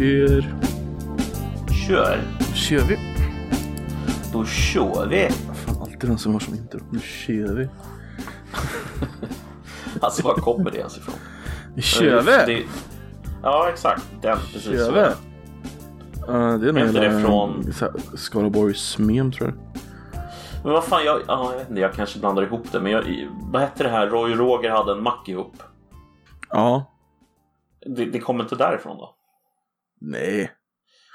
kör. Kör. kör vi. Då kör vi. Fan, alltid den som har som intro. Nu kör vi. Alltså var kommer det ens ifrån? Nu kör vi. Det... Ja exakt, den precis Kör vi. Uh, det är nog det hela, från- Skaraborgs mem tror jag. Men vad fan, jag, ja, jag vet inte, jag kanske blandar ihop det. Men jag, vad hette det här? Roy Roger hade en mack ihop. Ja. Det, det kommer inte därifrån då? Nej.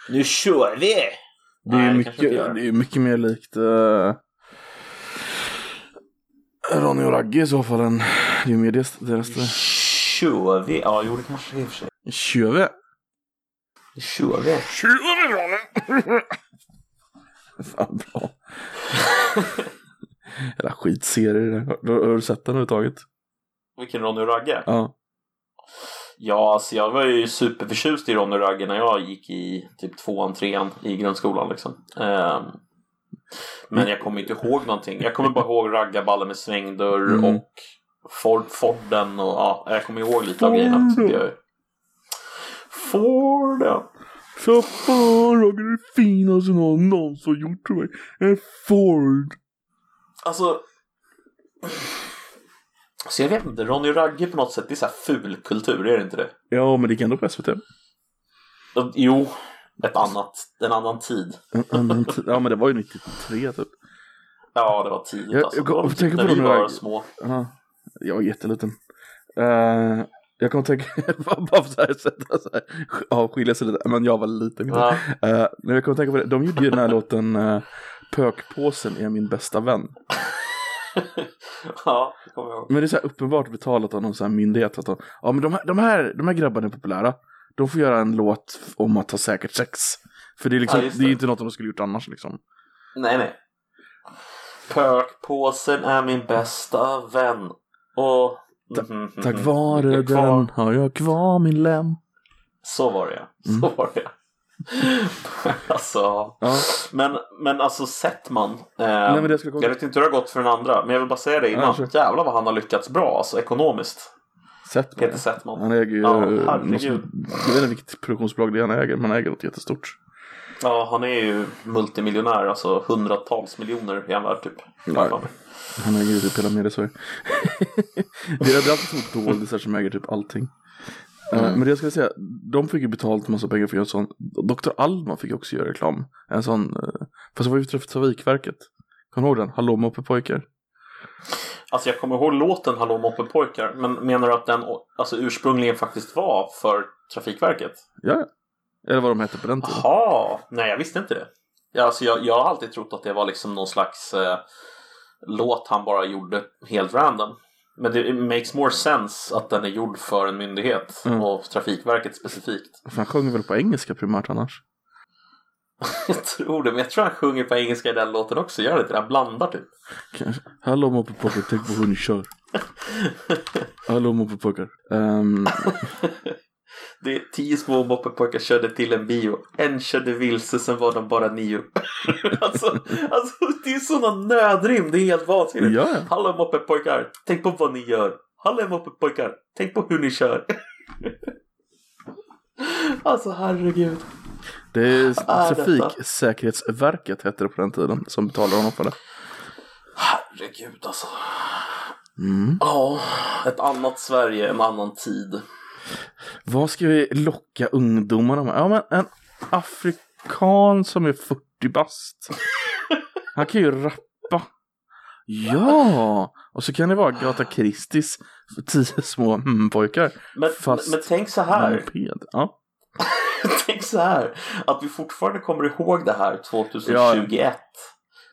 Nu kör vi! Det är Nej, mycket, det är mycket mer likt uh, Ronny och Ragge i så fall än det är mer det, deras det. Kör vi? Ja, jo det kanske det är i och för sig. Kör vi. Kör vi? Kör vi Ronny! Fan bra. Jävla skitserie. Har, har, har du sett den överhuvudtaget? Vilken Ronny och Ragge? Ja. Ja, alltså jag var ju superförtjust i Ronny Ragge när jag gick i typ tvåan, trean i grundskolan liksom. Ehm, men jag kommer inte ihåg någonting. Jag kommer bara ihåg raggarballen med svängdörr Mm. och Ford, Forden och ja, jag kommer ihåg lite av grejerna. Så jag... Forden. Så fan Roger, det finaste någon någonsin gjort för mig är Ford. Alltså. Så jag vet inte, Ronny och Ragge på något sätt, det är så här ful kultur, är det inte det? Ja, men det gick ändå på SVT. Jo, ett annat, en annan tid. En annan tid. Ja, men det var ju 93 typ. Ja, det var tidigt Jag- alltså. jag kom- typ tänker på Ronny Ragge. små. Ja, jag var jätteliten. Uh, jag kommer tänka, bara för så här sätta så här, avskilja sig lite, men jag var liten. Ja. Uh, men jag kommer tänka på det, de gjorde ju den här låten uh, Pökpåsen är min bästa vän. ja, det kommer jag ihåg. Men det är så här uppenbart betalat av någon så här myndighet att de, ja men de här, de här, de här grabbarna är populära. De får göra en låt om att ha säkert sex. För det är liksom, Ja, det är det. ju inte något de skulle gjort annars liksom. Nej, nej. Pökpåsen är min bästa vän. Och... Mhm, Tack mhm. vare Jag är kvar. den har jag kvar min lem. Så var det ja. Mm. Så var det Alltså. Ja. Men, men alltså Settman. Eh, Nej, men det jag jag vet inte hur det har gått för den andra. Men jag vill bara säga det innan. Ja, kör. Jävlar vad han har lyckats bra alltså ekonomiskt. Sett Peter Settman. Han äger ju, Ja, något, jag vet inte vilket produktionsbolag det är han äger, men han äger något jättestort. Ja, han är ju multimiljonär. Alltså hundratals miljoner är han värd typ. Ja. Han äger ju typ hela media-Sverige. det är alltid så doldisar som äger typ allting. Eh, Mm. men det jag skulle säga, de fick ju betalt en massa pengar för att göra en sån. Dr. Alma fick också göra reklam. En sån, uh, fast det var ju för Trafikverket. Kommer du ihåg den? Hallå moppepojkar. Alltså jag kommer ihåg låten Hallå moppepojkar. Men menar du att den alltså, ursprungligen faktiskt var för Trafikverket? Ja, eller vad de hette på den tiden. Jaha, nej jag visste inte det. Ja, alltså, jag, jag har alltid trott att det var liksom någon slags eh, låt han bara gjorde helt random. Men det makes more sense att den är gjord för en myndighet Mm. och Trafikverket specifikt. Han sjunger väl på engelska primärt annars. Jag tror det, men jag tror han sjunger på engelska i den låten också. Gör det inte? Han blandar typ. Hallå moppepojkar, tänk på hur ni kör. Hallå moppepojkar. Um, Det är tio små moppepojkar körde till en bio. En körde vilse, sen var de bara nio. alltså, alltså, det är sådana nödrim. Det är helt vansinnigt. ja. Hallå moppepojkar, tänk på vad ni gör. Hallå moppepojkar, tänk på hur ni kör. alltså herregud. Det är? Trafiksäkerhetsverket hette det på den tiden som betalade honom för det. Herregud alltså. Mm. Ja, ett annat Sverige, en annan tid. Vad ska vi locka ungdomarna med? Ja, men en afrikan som är 40 bast. Han kan ju rappa. Ja! Och så kan det vara Gata Kristis för tio små mm, pojkar. Men, Fast- men tänk så här. Ja. Tänk så här. Att vi fortfarande kommer ihåg det här 2021.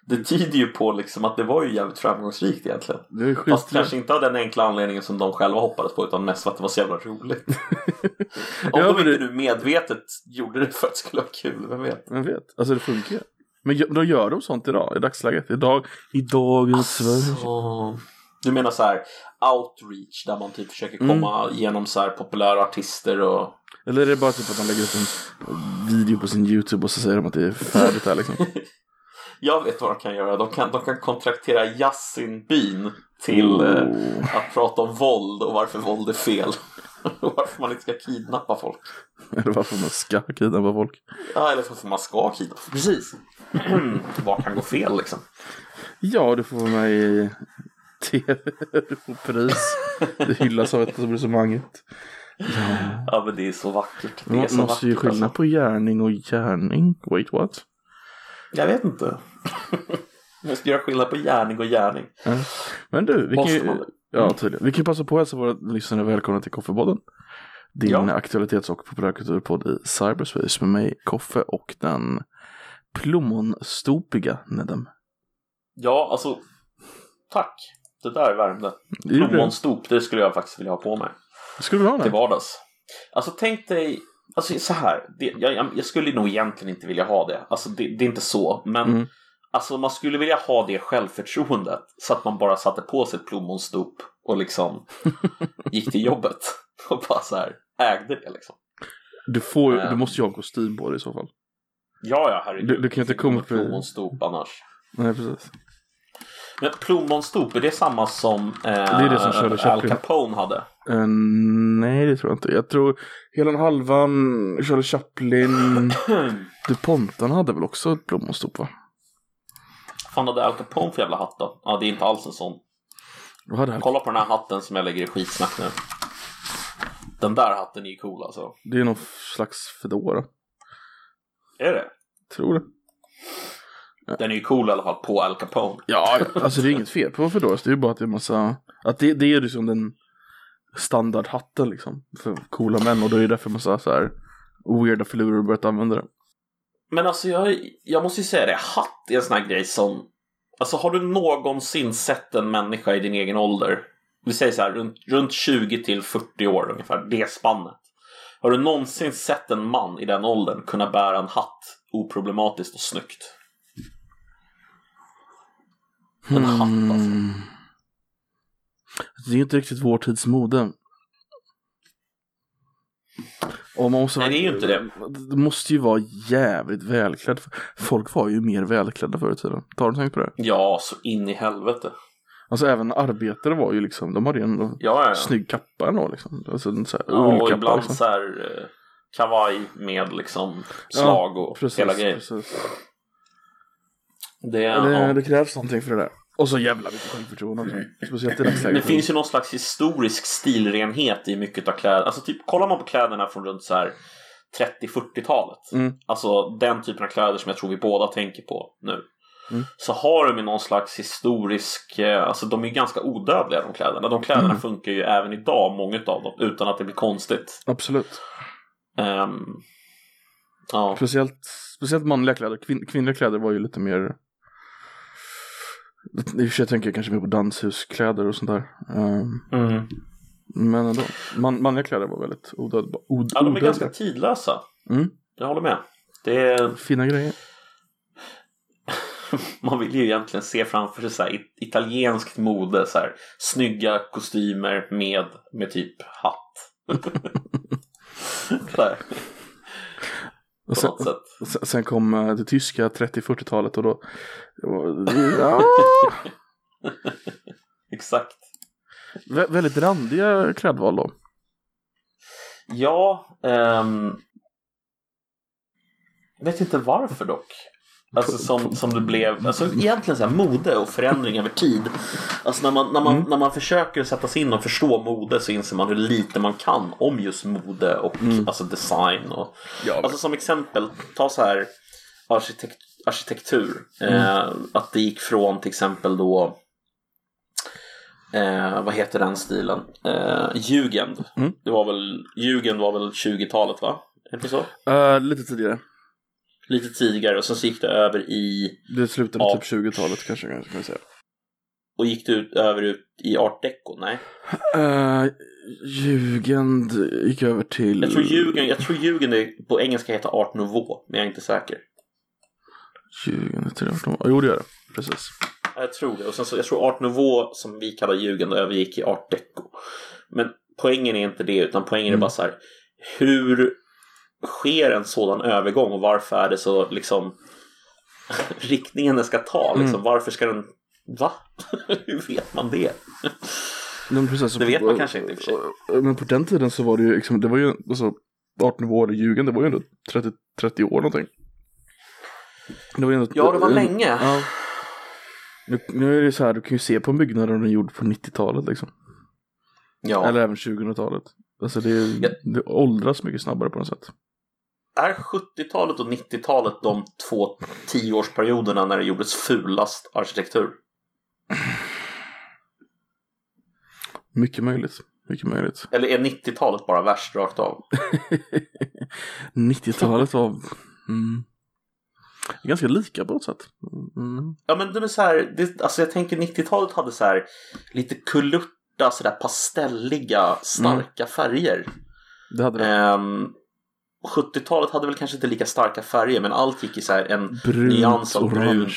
Det tyder ju på liksom att det var ju jävligt framgångsrikt egentligen. Det är Fast kanske inte av den enkla anledningen som de själva hoppades på utan mest för att det var så jävla roligt. Om Ja, de inte det- nu medvetet gjorde det för att det skulle vara kul, vem vet? Jag vet. Alltså det funkar ju. Men då gör de sånt idag, i dagsläget. Idag, i dagens Sverige. Så... Du menar så här outreach där man typ försöker Mm. komma igenom så här populära artister och Eller är det bara typ att man lägger upp en video på sin YouTube och så säger de att det är färdigt här liksom? Jag vet vad de kan göra. De kan, de kan kontraktera Yasin Byn till eh, Oh. att prata om våld och varför våld är fel. och varför man inte ska kidnappa folk. Eller varför man ska kidnappa folk. Ja, eller varför man ska kidnappa. Precis. Vad kan gå fel liksom? Ja, du får vara med i tv. Du får pris. Det hyllas av etablissemanget. Ja. Ja, men det är så vackert. Det är Man så måste ju vackert, skilja alltså. på gärning och gärning. Wait what? Jag vet inte. Jag ska göra skillnad på gärning och gärning. Ja. Men du, vi kan ju, man det? ja, tydligen. Vi kan passa på att hälsa våra lyssnare välkomna till Koffepodden. Din Ja. aktualitets och populärkulturpodd i cyberspace med mig, Koffe och den plommonstopiga Nedem. Ja, alltså. Tack. Det där värmde. Det det. Plommonstop, det skulle jag faktiskt vilja ha på mig. Skulle du ha till det? vardags. Alltså tänk dig, alltså så här, det, jag, jag, skulle nog egentligen inte vilja ha det. Alltså det, det är inte så, men Mm. alltså man skulle vilja ha det självförtroendet så att man bara satte på sig ett plommonstop och liksom gick till jobbet och bara så här ägde det liksom. Du, får, ju- du Ehm. måste ju ha en kostym på dig i så fall. Ja, ja, herregud. Du- du kan inte komma för- plommonstop annars. Nej, precis. Men plommonstop, är det samma som eh, Det är det som Charlie Al. Capone hade? Eh, nej, det tror jag inte. Jag tror hela den halvan, Charlie Chaplin, DuPontan hade väl också ett plommonstop va? fan hade Al Capone för jävla hatt då? Ja, det är inte alls en sån. Kolla på den här hatten som jag lägger i skitsnack nu. Den där hatten är ju cool alltså. Det är någon slags fedora. Är det? Tror det. Den är ju cool i alla fall på Al Capone. Ja, alltså det är inget fel på fedoras. Det är ju bara att det är massa, att det, det är liksom den standardhatten liksom. För coola män och då är det därför massa så här weirda filurer börjat använda det. Men alltså jag, jag måste ju säga det, hatt är en sån här grej som... Alltså har du någonsin sett en människa i din egen ålder? Vi säger så här, runt, runt 20 till 40 år ungefär, det spannet. Har du någonsin sett en man i den åldern kunna bära en hatt oproblematiskt och snyggt? En hatt alltså. Mm. Det är ju inte riktigt vår tids mode. Och man måste Nej, det är ju inte det. Det måste ju vara jävligt välklädd. Folk var ju mer välklädda förr i tiden. Har du tänkt på det? Ja, så in i helvete. Alltså även arbetare var ju liksom, de hade ju ändå Ja, ja, ja. snygg kappa ändå liksom. Alltså en så här Ja, och ibland liksom. så här eh, kavaj med liksom slag och precis, hela grejen. precis. Det, Det, ja. det krävs någonting för det där. Och så jävla mycket självförtroende också. Speciellt i Det dagsläget. finns ju någon slags historisk stilrenhet i mycket av kläder. Alltså typ, kollar man på kläderna från runt så här 30-40-talet. Mm. Alltså den typen av kläder som jag tror vi båda tänker på nu. Mm. Så har de ju någon slags historisk, eh, alltså de är ju ganska odödliga de kläderna. De kläderna Mm. funkar ju även idag, många av dem, utan att det blir konstigt. Absolut. Ehm, ja. Speciellt, speciellt manliga kläder. Kvin, kvinnliga kläder var ju lite mer... I och för sig tänker jag kanske mer på danshuskläder och sånt där. Ehm, Mm. men ändå. Man, manliga kläder var väldigt odödliga. Od, Ja, de är ganska tidlösa. Mm. Jag håller med. Det är, Fina grejer. man vill ju egentligen se framför sig så här, it- italienskt mode, så här, snygga kostymer med, med typ hatt. så här, Och sen- sen kom eh, det tyska 30-40-talet och då... Ja, Exakt. vä- väldigt randiga klädval då. Ja, ehm, jag vet inte varför dock. Alltså som, som det blev, alltså egentligen så här mode och förändring över tid. Alltså när man, när, man, Mm. när man försöker sätta sig in och förstå mode så inser man hur lite man kan om just mode och Mm. alltså design. Och, Ja, Alltså som exempel, ta så här arkitekt, arkitektur. Mm. Eh, att det gick från till exempel då eh, vad heter den stilen? Eh, Jugend. Mm. Det var väl, Jugend var väl 20-talet va? Är det så? Eh, lite tidigare. Lite tidigare och sen så gick det över i Det slutade Ja. typ 20-talet kanske kan man säga. och gick det ut, över ut i art deco? Nej. Uh, Jugend gick över till... Jag tror Jugend, jag tror Jugend på engelska heter art nouveau, men jag är inte säker. 18 Jo det gör det. Precis. Jag tror det. Och sen så, jag tror art nouveau som vi kallar Jugend övergick i art deco. Men poängen är inte det, utan poängen är Mm. bara så här. Hur sker en sådan övergång och varför är det så liksom riktningen den ska ta? Liksom, Mm. Varför ska den... Va? Hur vet man det? Men precis, Det vet man kanske inte i och för sig. Men på den tiden så var det ju liksom, det var ju, alltså, Art Nouveau eller Ljugen, det var ju ändå 30, 30 år någonting. Det var ändå, Ja, det var länge. Ja. Nu, nu är det så här, du kan ju se på en byggnad den är gjord på 90-talet liksom. Ja. Eller även 2000-talet. Alltså det, Ja. det åldras mycket snabbare på något sätt. Är 70-talet och 90-talet de två tioårsperioderna när det gjordes fulast arkitektur? Mycket möjligt. Mycket möjligt. Eller är 90-talet bara värst rakt av? 90-talet var mm, ganska lika på något sätt. Mm. Ja men det är så här, det, alltså jag tänker 90-talet hade så här lite kulörta, sådär pastelliga, starka färger. Det hade det. Ehm, 70-talet hade väl kanske inte lika starka färger men allt gick i så här en Brunt, nyans av orange. brunt.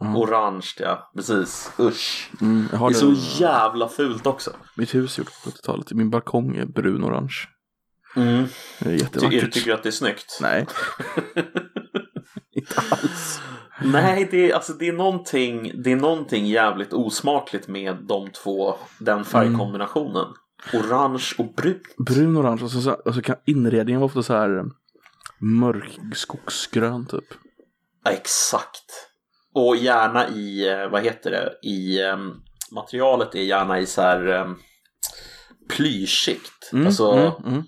Ja. Orange ja, precis. Usch. Mm, Det är så jävla fult också. Mitt hus är gjort på 70-talet. Min balkong är brun-orange. Mm. Det är jättevackert. tycker du att det är snyggt? Nej. Inte alls. Nej, det är, alltså, det, är någonting, det är någonting jävligt osmakligt med de två, den färgkombinationen. Orange och brunt. Brun-orange och så, så, och så kan inredningen vara ofta så här eh, mörk skogsgrön typ. Ja, exakt. Och gärna i, eh, vad heter det, i um, materialet är gärna i så här um, plyschigt. Mm, alltså, mm, mm.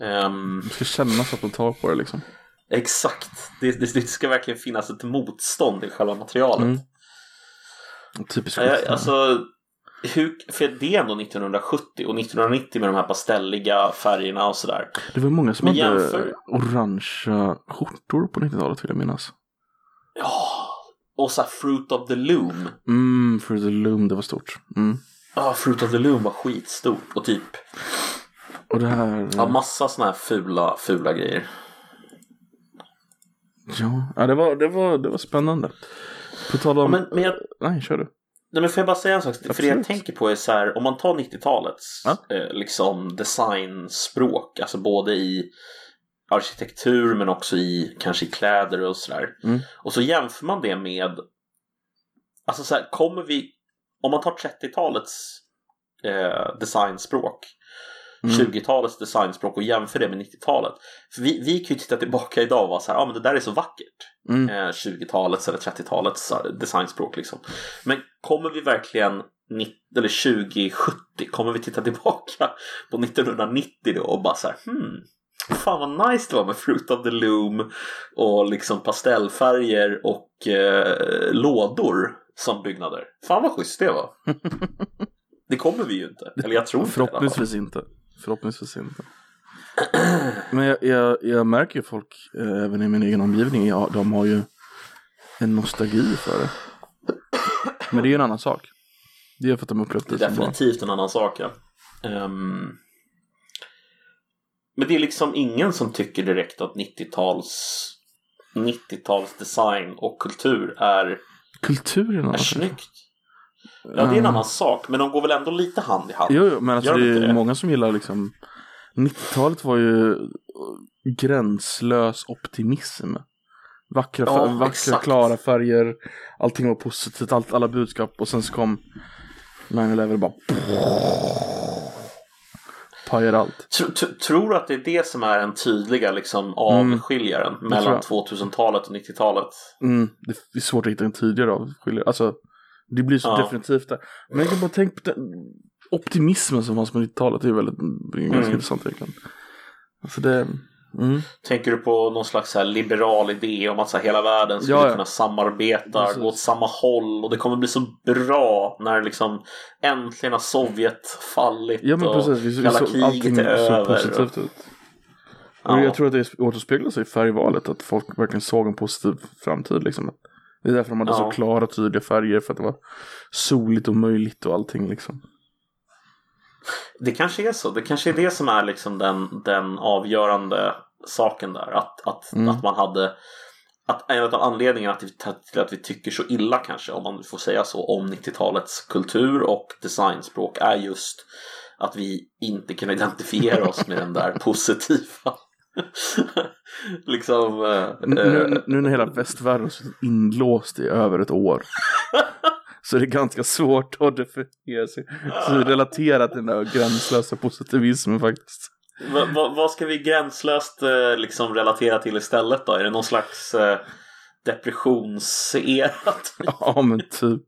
ehm, Det ska kännas att man tar på det liksom. Exakt. Det, det, det ska verkligen finnas ett motstånd i själva materialet. Mm. Typiskt jag- skit. alltså, hur, för det är ändå 1970 och 1990 med de här pastelliga färgerna och sådär. Det var många som Men hade jämför- orangea skjortor på 90-talet vill jag minnas. Ja, och så Fruit of the Loom. Mm, för the Loom, det var stort. Mm. Ja, Fruit of the Loom var skitstort och typ Och det här... ja, massa såna här fula, fula grejer. Ja, ja det, var, det, var, det var spännande. På tal om... Men, men jag, Nej, kör du. nej, men får jag bara säga en sak? För det jag Absolut. tänker på är så här, om man tar 90-talets Ja. eh, liksom designspråk, alltså både i arkitektur men också i kanske i kläder och sådär. Mm. Och så jämför man det med, alltså så här, kommer vi, om man tar 30-talets eh, designspråk, Mm. 20-talets designspråk och jämför det med 90-talet. För vi, vi kan ju titta tillbaka idag och vara så här, ja ah, men det där är så vackert. Mm. Eh, 20-talets eller 30-talets designspråk liksom. Men kommer vi verkligen, 90, eller 2070, kommer vi titta tillbaka på 1990 då och bara så här, hmm, fan vad nice det var med Fruit of the Loom och liksom pastellfärger och eh, lådor som byggnader. Fan vad schysst det var. det kommer vi ju inte, eller jag tror inte. Förhoppningsvis inte. Förhoppningsvis inte. Men jag, jag, jag märker ju folk, eh, även i min egen omgivning, ja, de har ju en nostalgi för det. Men det är ju en annan sak. Det är för att de upplevt Det det är definitivt en annan sak ja. Ehm, men det är liksom ingen som tycker direkt att 90-tals 90-tals design och kultur är, Kultur är är snyggt. Ja, det är en annan sak, men de går väl ändå lite hand i hand. Jo, jo, men alltså Gör det är det? många som gillar liksom 90-talet var ju gränslös optimism. Vackra, Ja, fär- vackra exakt. klara färger, allting var positivt, allt, alla budskap och sen så kom 9-11 och bara pajade allt. Tr- tr- tror du att det är det som är den tydliga liksom, avskiljaren tror mellan jag. 2000-talet och 90-talet? Mm, det är svårt att hitta en tydligare avskiljare. Alltså, det blir så Ja. definitivt där. Men jag kan bara tänka på den optimismen som fanns på 90-talet. Det är väldigt, är ganska Mm. intressant egentligen. Alltså det, mm. Tänker du på någon slags här liberal idé om att så hela världen skulle Ja, ja. kunna samarbeta, Precis. gå åt samma håll och det kommer bli så bra när liksom äntligen har Sovjet fallit Ja men och precis, vi, vi kalla så, kriget är så över. positivt ut. Ja. Jag tror att det återspeglar sig i färgvalet, att folk verkligen såg en positiv framtid liksom. Det är därför de hade Ja. så klara tydliga färger, för att det var soligt och möjligt och allting liksom. Det kanske är så. Det kanske är det som är liksom den, den avgörande saken där. Att, att, Mm. att man hade att en av anledningarna till, till att vi tycker så illa kanske, om man får säga så, om 90-talets kultur och designspråk är just att vi inte kan identifiera oss med den där positiva. liksom... eh, Nu, eh, nu, nu när hela västvärlden suttit inlåst i över ett år. så det är ganska svårt att definiera sig. Så relatera till den där gränslösa positivismen faktiskt. Va, va, vad ska vi gränslöst eh, liksom relatera till istället då? Är det någon slags eh, depressionsera? Ja, men typ.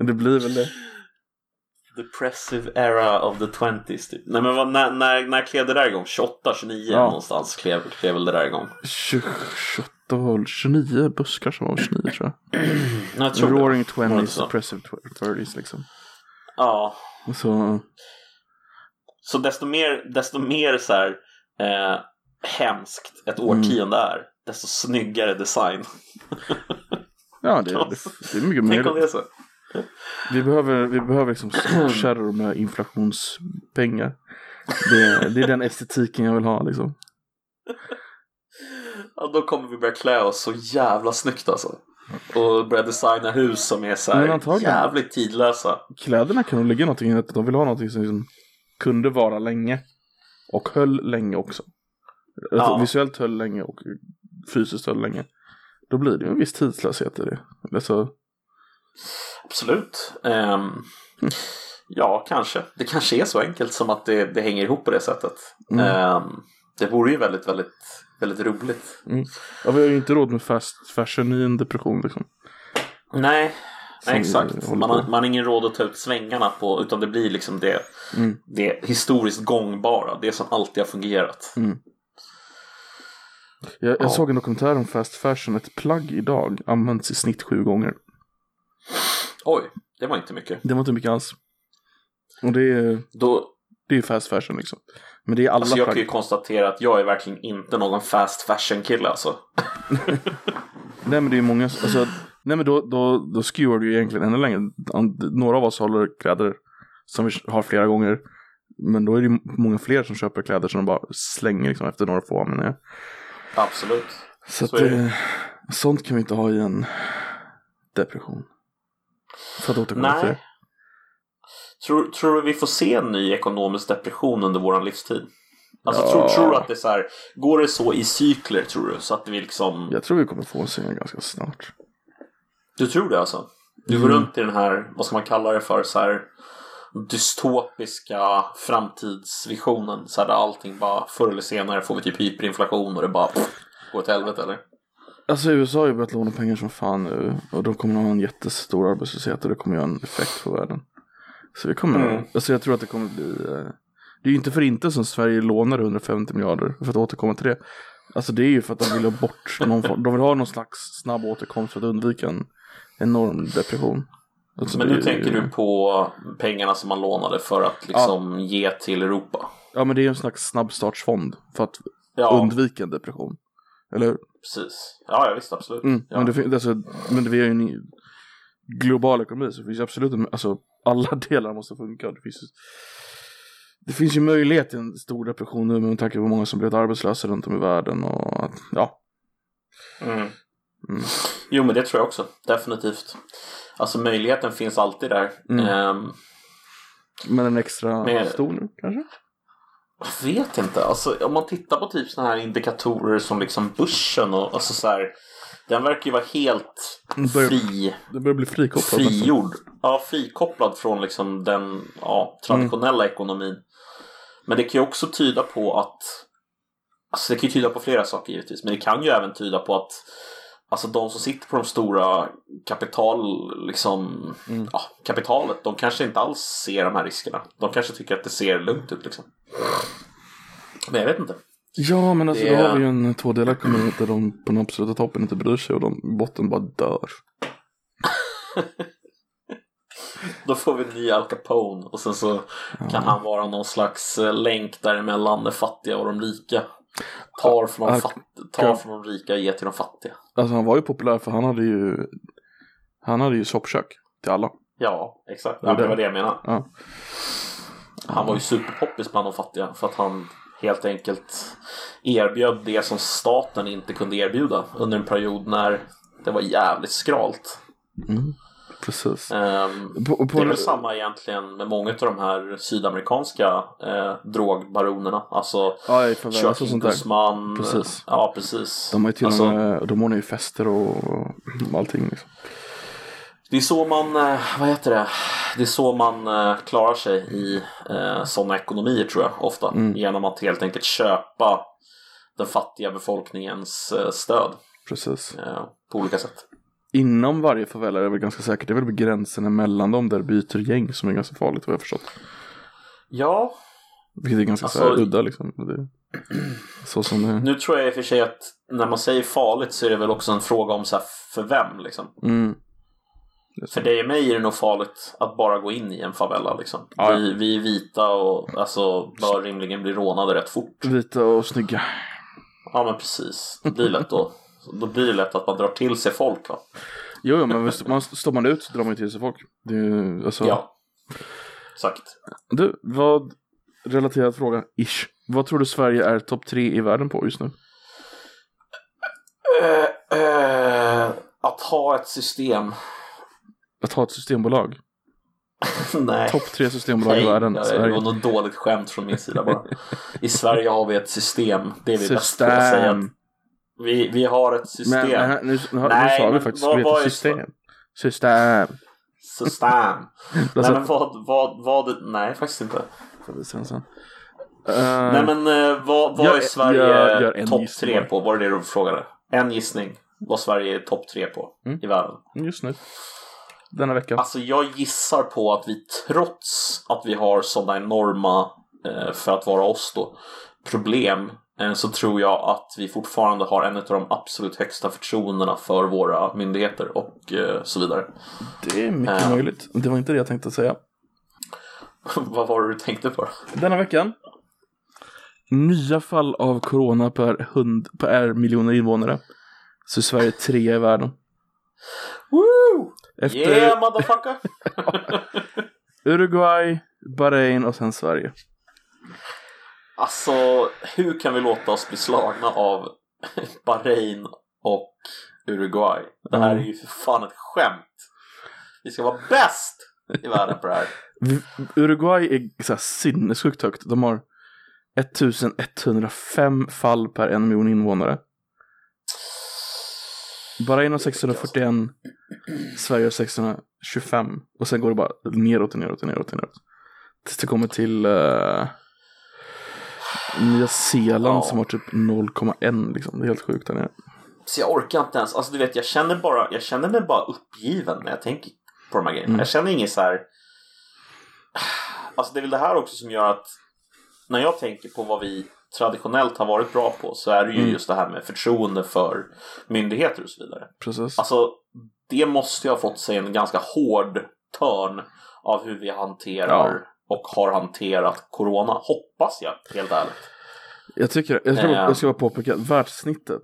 Det blir väl det. Depressive era of the 20s typ. Nej men vad, när, när, när klev det där igång? 28, 29 Ja. någonstans klev, klev väl det där igång? 20, 28 var väl 29 buskar som var 29 tror jag. Jag tror. Roaring det 20s, så? depressive 30s liksom. Ja, Så, så desto mer, desto mer så här eh, hemskt ett Mm. årtionde är, desto snyggare design. ja det, det, det är mycket Tänk om det är mer. så. Vi behöver, vi behöver liksom kärror med inflationspengar. Det, det är den estetiken jag vill ha liksom. Ja, då kommer vi börja klä oss så jävla snyggt alltså. Och börja designa hus som är så här jävligt tidlösa. Kläderna kan nog ligga någonting i att de vill ha någonting som liksom kunde vara länge. Och höll länge också. Ja. Visuellt höll länge och fysiskt höll länge. Då blir det ju en viss tidslöshet i det. Alltså, Absolut. Ehm, ja, kanske. Det kanske är så enkelt som att det, det hänger ihop på det sättet. Mm. Ehm, det vore ju väldigt, väldigt, väldigt roligt. ja, vi har ju inte råd med fast fashion i en depression liksom. Nej, nej exakt. Man har, man har ingen råd att ta ut svängarna på, utan det blir liksom det, Mm. det historiskt gångbara. Det som alltid har fungerat. Jag, jag Ja. såg en dokumentär om fast fashion. Ett plagg idag används i snitt sju gånger. Oj, det var inte mycket. Det var inte mycket alls. Och det är, Då, det är fast fashion liksom. Men det är alla alltså jag plagg. kan ju konstatera att jag är verkligen inte någon fast fashion kille alltså. Nej men det är många, alltså, nej men då, då, då skewar du ju egentligen ännu längre. Några av oss håller kläder som vi har flera gånger. Men då är det ju många fler som köper kläder som de bara slänger liksom efter några få användningar. Absolut. Så, att, Så det. eh, sånt kan vi inte ha i en depression. För att återkomma till det. Tror, tror du vi får se en ny ekonomisk depression under våran livstid? Alltså Ja. tror, tror du att det är så här, går det så i cykler tror du? Så att vi liksom, Jag tror vi kommer få se en ganska snart. du tror det alltså? Du går Mm. runt i den här, vad ska man kalla det för, så här dystopiska framtidsvisionen. Så här där allting bara, förr eller senare får vi typ hyperinflation och det bara pff, går åt helvete eller? Alltså USA har ju börjat låna pengar som fan nu. Och de kommer att ha en jättestor arbetslöshet och det kommer göra en effekt på världen. Så vi kommer, Mm. alltså jag tror att det kommer bli, eh, det är ju inte för inte som Sverige lånar 150 miljarder, för att återkomma till det. Alltså det är ju för att de vill ha bort någon form, de vill ha någon slags snabb återkomst för att undvika en enorm depression. Alltså Men nu tänker ju- du på pengarna som man lånade för att liksom ge till Europa? Ja men det är ju en slags snabbstartsfond för att Ja, undvika en depression. Eller hur? Precis. Ja, ja visst, absolut. Mm, ja. men, det, fin- alltså, men det, vi är ju en global ekonomi så det finns absolut alltså alla delar måste funka. Det finns, det finns ju möjlighet till en stor depression nu med tanke på hur många som blivit arbetslösa runt om i världen och att, ja. Mm. Mm. Jo, men det tror jag också. Definitivt. Alltså möjligheten finns alltid där. Mm. Ehm, Men en extra Men- stor nu kanske? Jag vet inte. Alltså, om man tittar på typ sådana här indikatorer som liksom börsen och alltså så här, Den verkar ju vara helt Den börjar- fri, Det börjar bli frikopplat nästan. frigjord. Ja, frikopplad från liksom den ja, traditionella Mm. ekonomin. Men det kan ju också tyda på att Alltså det kan ju tyda på flera saker givetvis. Men det kan ju även tyda på att Alltså de som sitter på de stora kapital, liksom, Mm. ja, kapitalet, de kanske inte alls ser de här riskerna. De kanske tycker att det ser lugnt ut liksom. Men jag vet inte. Ja men alltså Det- då har vi ju en tvådelad kommun där de på den absoluta toppen inte bryr sig och de botten bara dör. Då får vi en ny Al Capone och sen så kan han vara någon slags eh, länk däremellan de fattiga och de rika. Tar från de, fatt- tar från de rika och ger till de fattiga. Alltså han var ju populär för han hade ju Han hade ju soppkök till alla. Ja, exakt. Ja, det. var det jag menade. Ja. Han var ju superpoppis bland de fattiga för att han helt enkelt erbjöd det som staten inte kunde erbjuda under en period när det var jävligt skralt. Mm. Precis. Ehm, På, på, det är väl samma egentligen med många av de här sydamerikanska eh, drogbaronerna. Alltså ja, Joaquin där. Guzman. Precis. Ja, precis. De har ju till Alltså, med, de ordnar ju fester och, och allting liksom. Det är så man, eh, vad heter det, det är så man eh, klarar sig i eh, sådana ekonomier tror jag ofta. Mm. Genom att helt enkelt köpa den fattiga befolkningens eh, stöd Precis. eh, på olika sätt. Inom varje favela är det väl ganska säkert. Det är väl gränserna mellan dem där byter gäng som är ganska farligt vad jag förstått. Ja, Vilket är ganska så här Alltså- udda liksom. Det, så som det är. nu tror jag i och för sig att när man säger farligt så är det väl också en fråga om så här, för vem liksom. Mm. För dig och mig är det nog farligt att bara gå in i en favela liksom. Ja. Vi, vi är vita och alltså bör rimligen bli rånade rätt fort. Vita och snygga. Ja men precis. Det blir lätt då. Då blir det lätt att man drar till sig folk va. Jo, jo men visst, man, står man ut så drar man ju till sig folk. Det är ju, alltså, Ja. Exakt. Du, vad, relaterad fråga, ish. Vad tror du Sverige är topp tre i världen på just nu? Eh, eh, att ha ett system. Att ha ett systembolag. Nej. Topp tre systembolag i Nej, världen. ja, det var något dåligt skämt från min sida bara. I Sverige har vi ett system. Det är vi bäst på att säga. System. vi, vi har ett system. Men, men nu, nu, nu Nej, sa vi faktiskt vad- vi vad heter är system. System. System. Nej men vad, vad, vad, nej faktiskt inte. se sen. Eh, Nej men eh, vad, vad Gör- är Sverige topp tre på? Var det det du frågade? En gissning. Vad Sverige är topp tre på Mm. i världen. Just nu. Denna vecka. Alltså jag gissar på att vi trots att vi har sådana enorma, eh, för att vara oss då, problem så tror jag att vi fortfarande har en av de absolut högsta förtroendena för våra myndigheter och eh, så vidare. Det är mycket Ja. möjligt. Det var inte det jag tänkte säga. Vad var det du tänkte på? Denna veckan. Nya fall av corona per, hund, per miljoner invånare. Så är Sverige tre i världen. Woo! Efter Yeah motherfucker! Uruguay, Bahrain och sen Sverige. Alltså, hur kan vi låta oss bli slagna av Bahrain och Uruguay? Det här är ju för fan ett skämt. Vi ska vara bäst i världen på det här. Uruguay är så här sinnessjukt högt. De har 1105 fall per en miljon invånare. Bahrain har 641, Sverige har 625 och sen går det bara neråt och neråt och neråt och neråt. Tills det kommer till uh, Nya Zeeland Ja. som har typ 0,1 liksom. Det är helt sjukt där nere. Så jag orkar inte ens. Alltså du vet, jag känner, bara, jag känner mig bara uppgiven när jag tänker på de här grejerna. Mm. Jag känner inget så här... Alltså det är väl det här också som gör att när jag tänker på vad vi traditionellt har varit bra på så är det ju Mm. just det här med förtroende för myndigheter och så vidare. Precis. Alltså, det måste ju ha fått sig en ganska hård törn av hur vi hanterar och har hanterat corona. Hoppas jag, helt ärligt. Jag tycker, jag ska, Eh. jag ska bara påpeka att världssnittet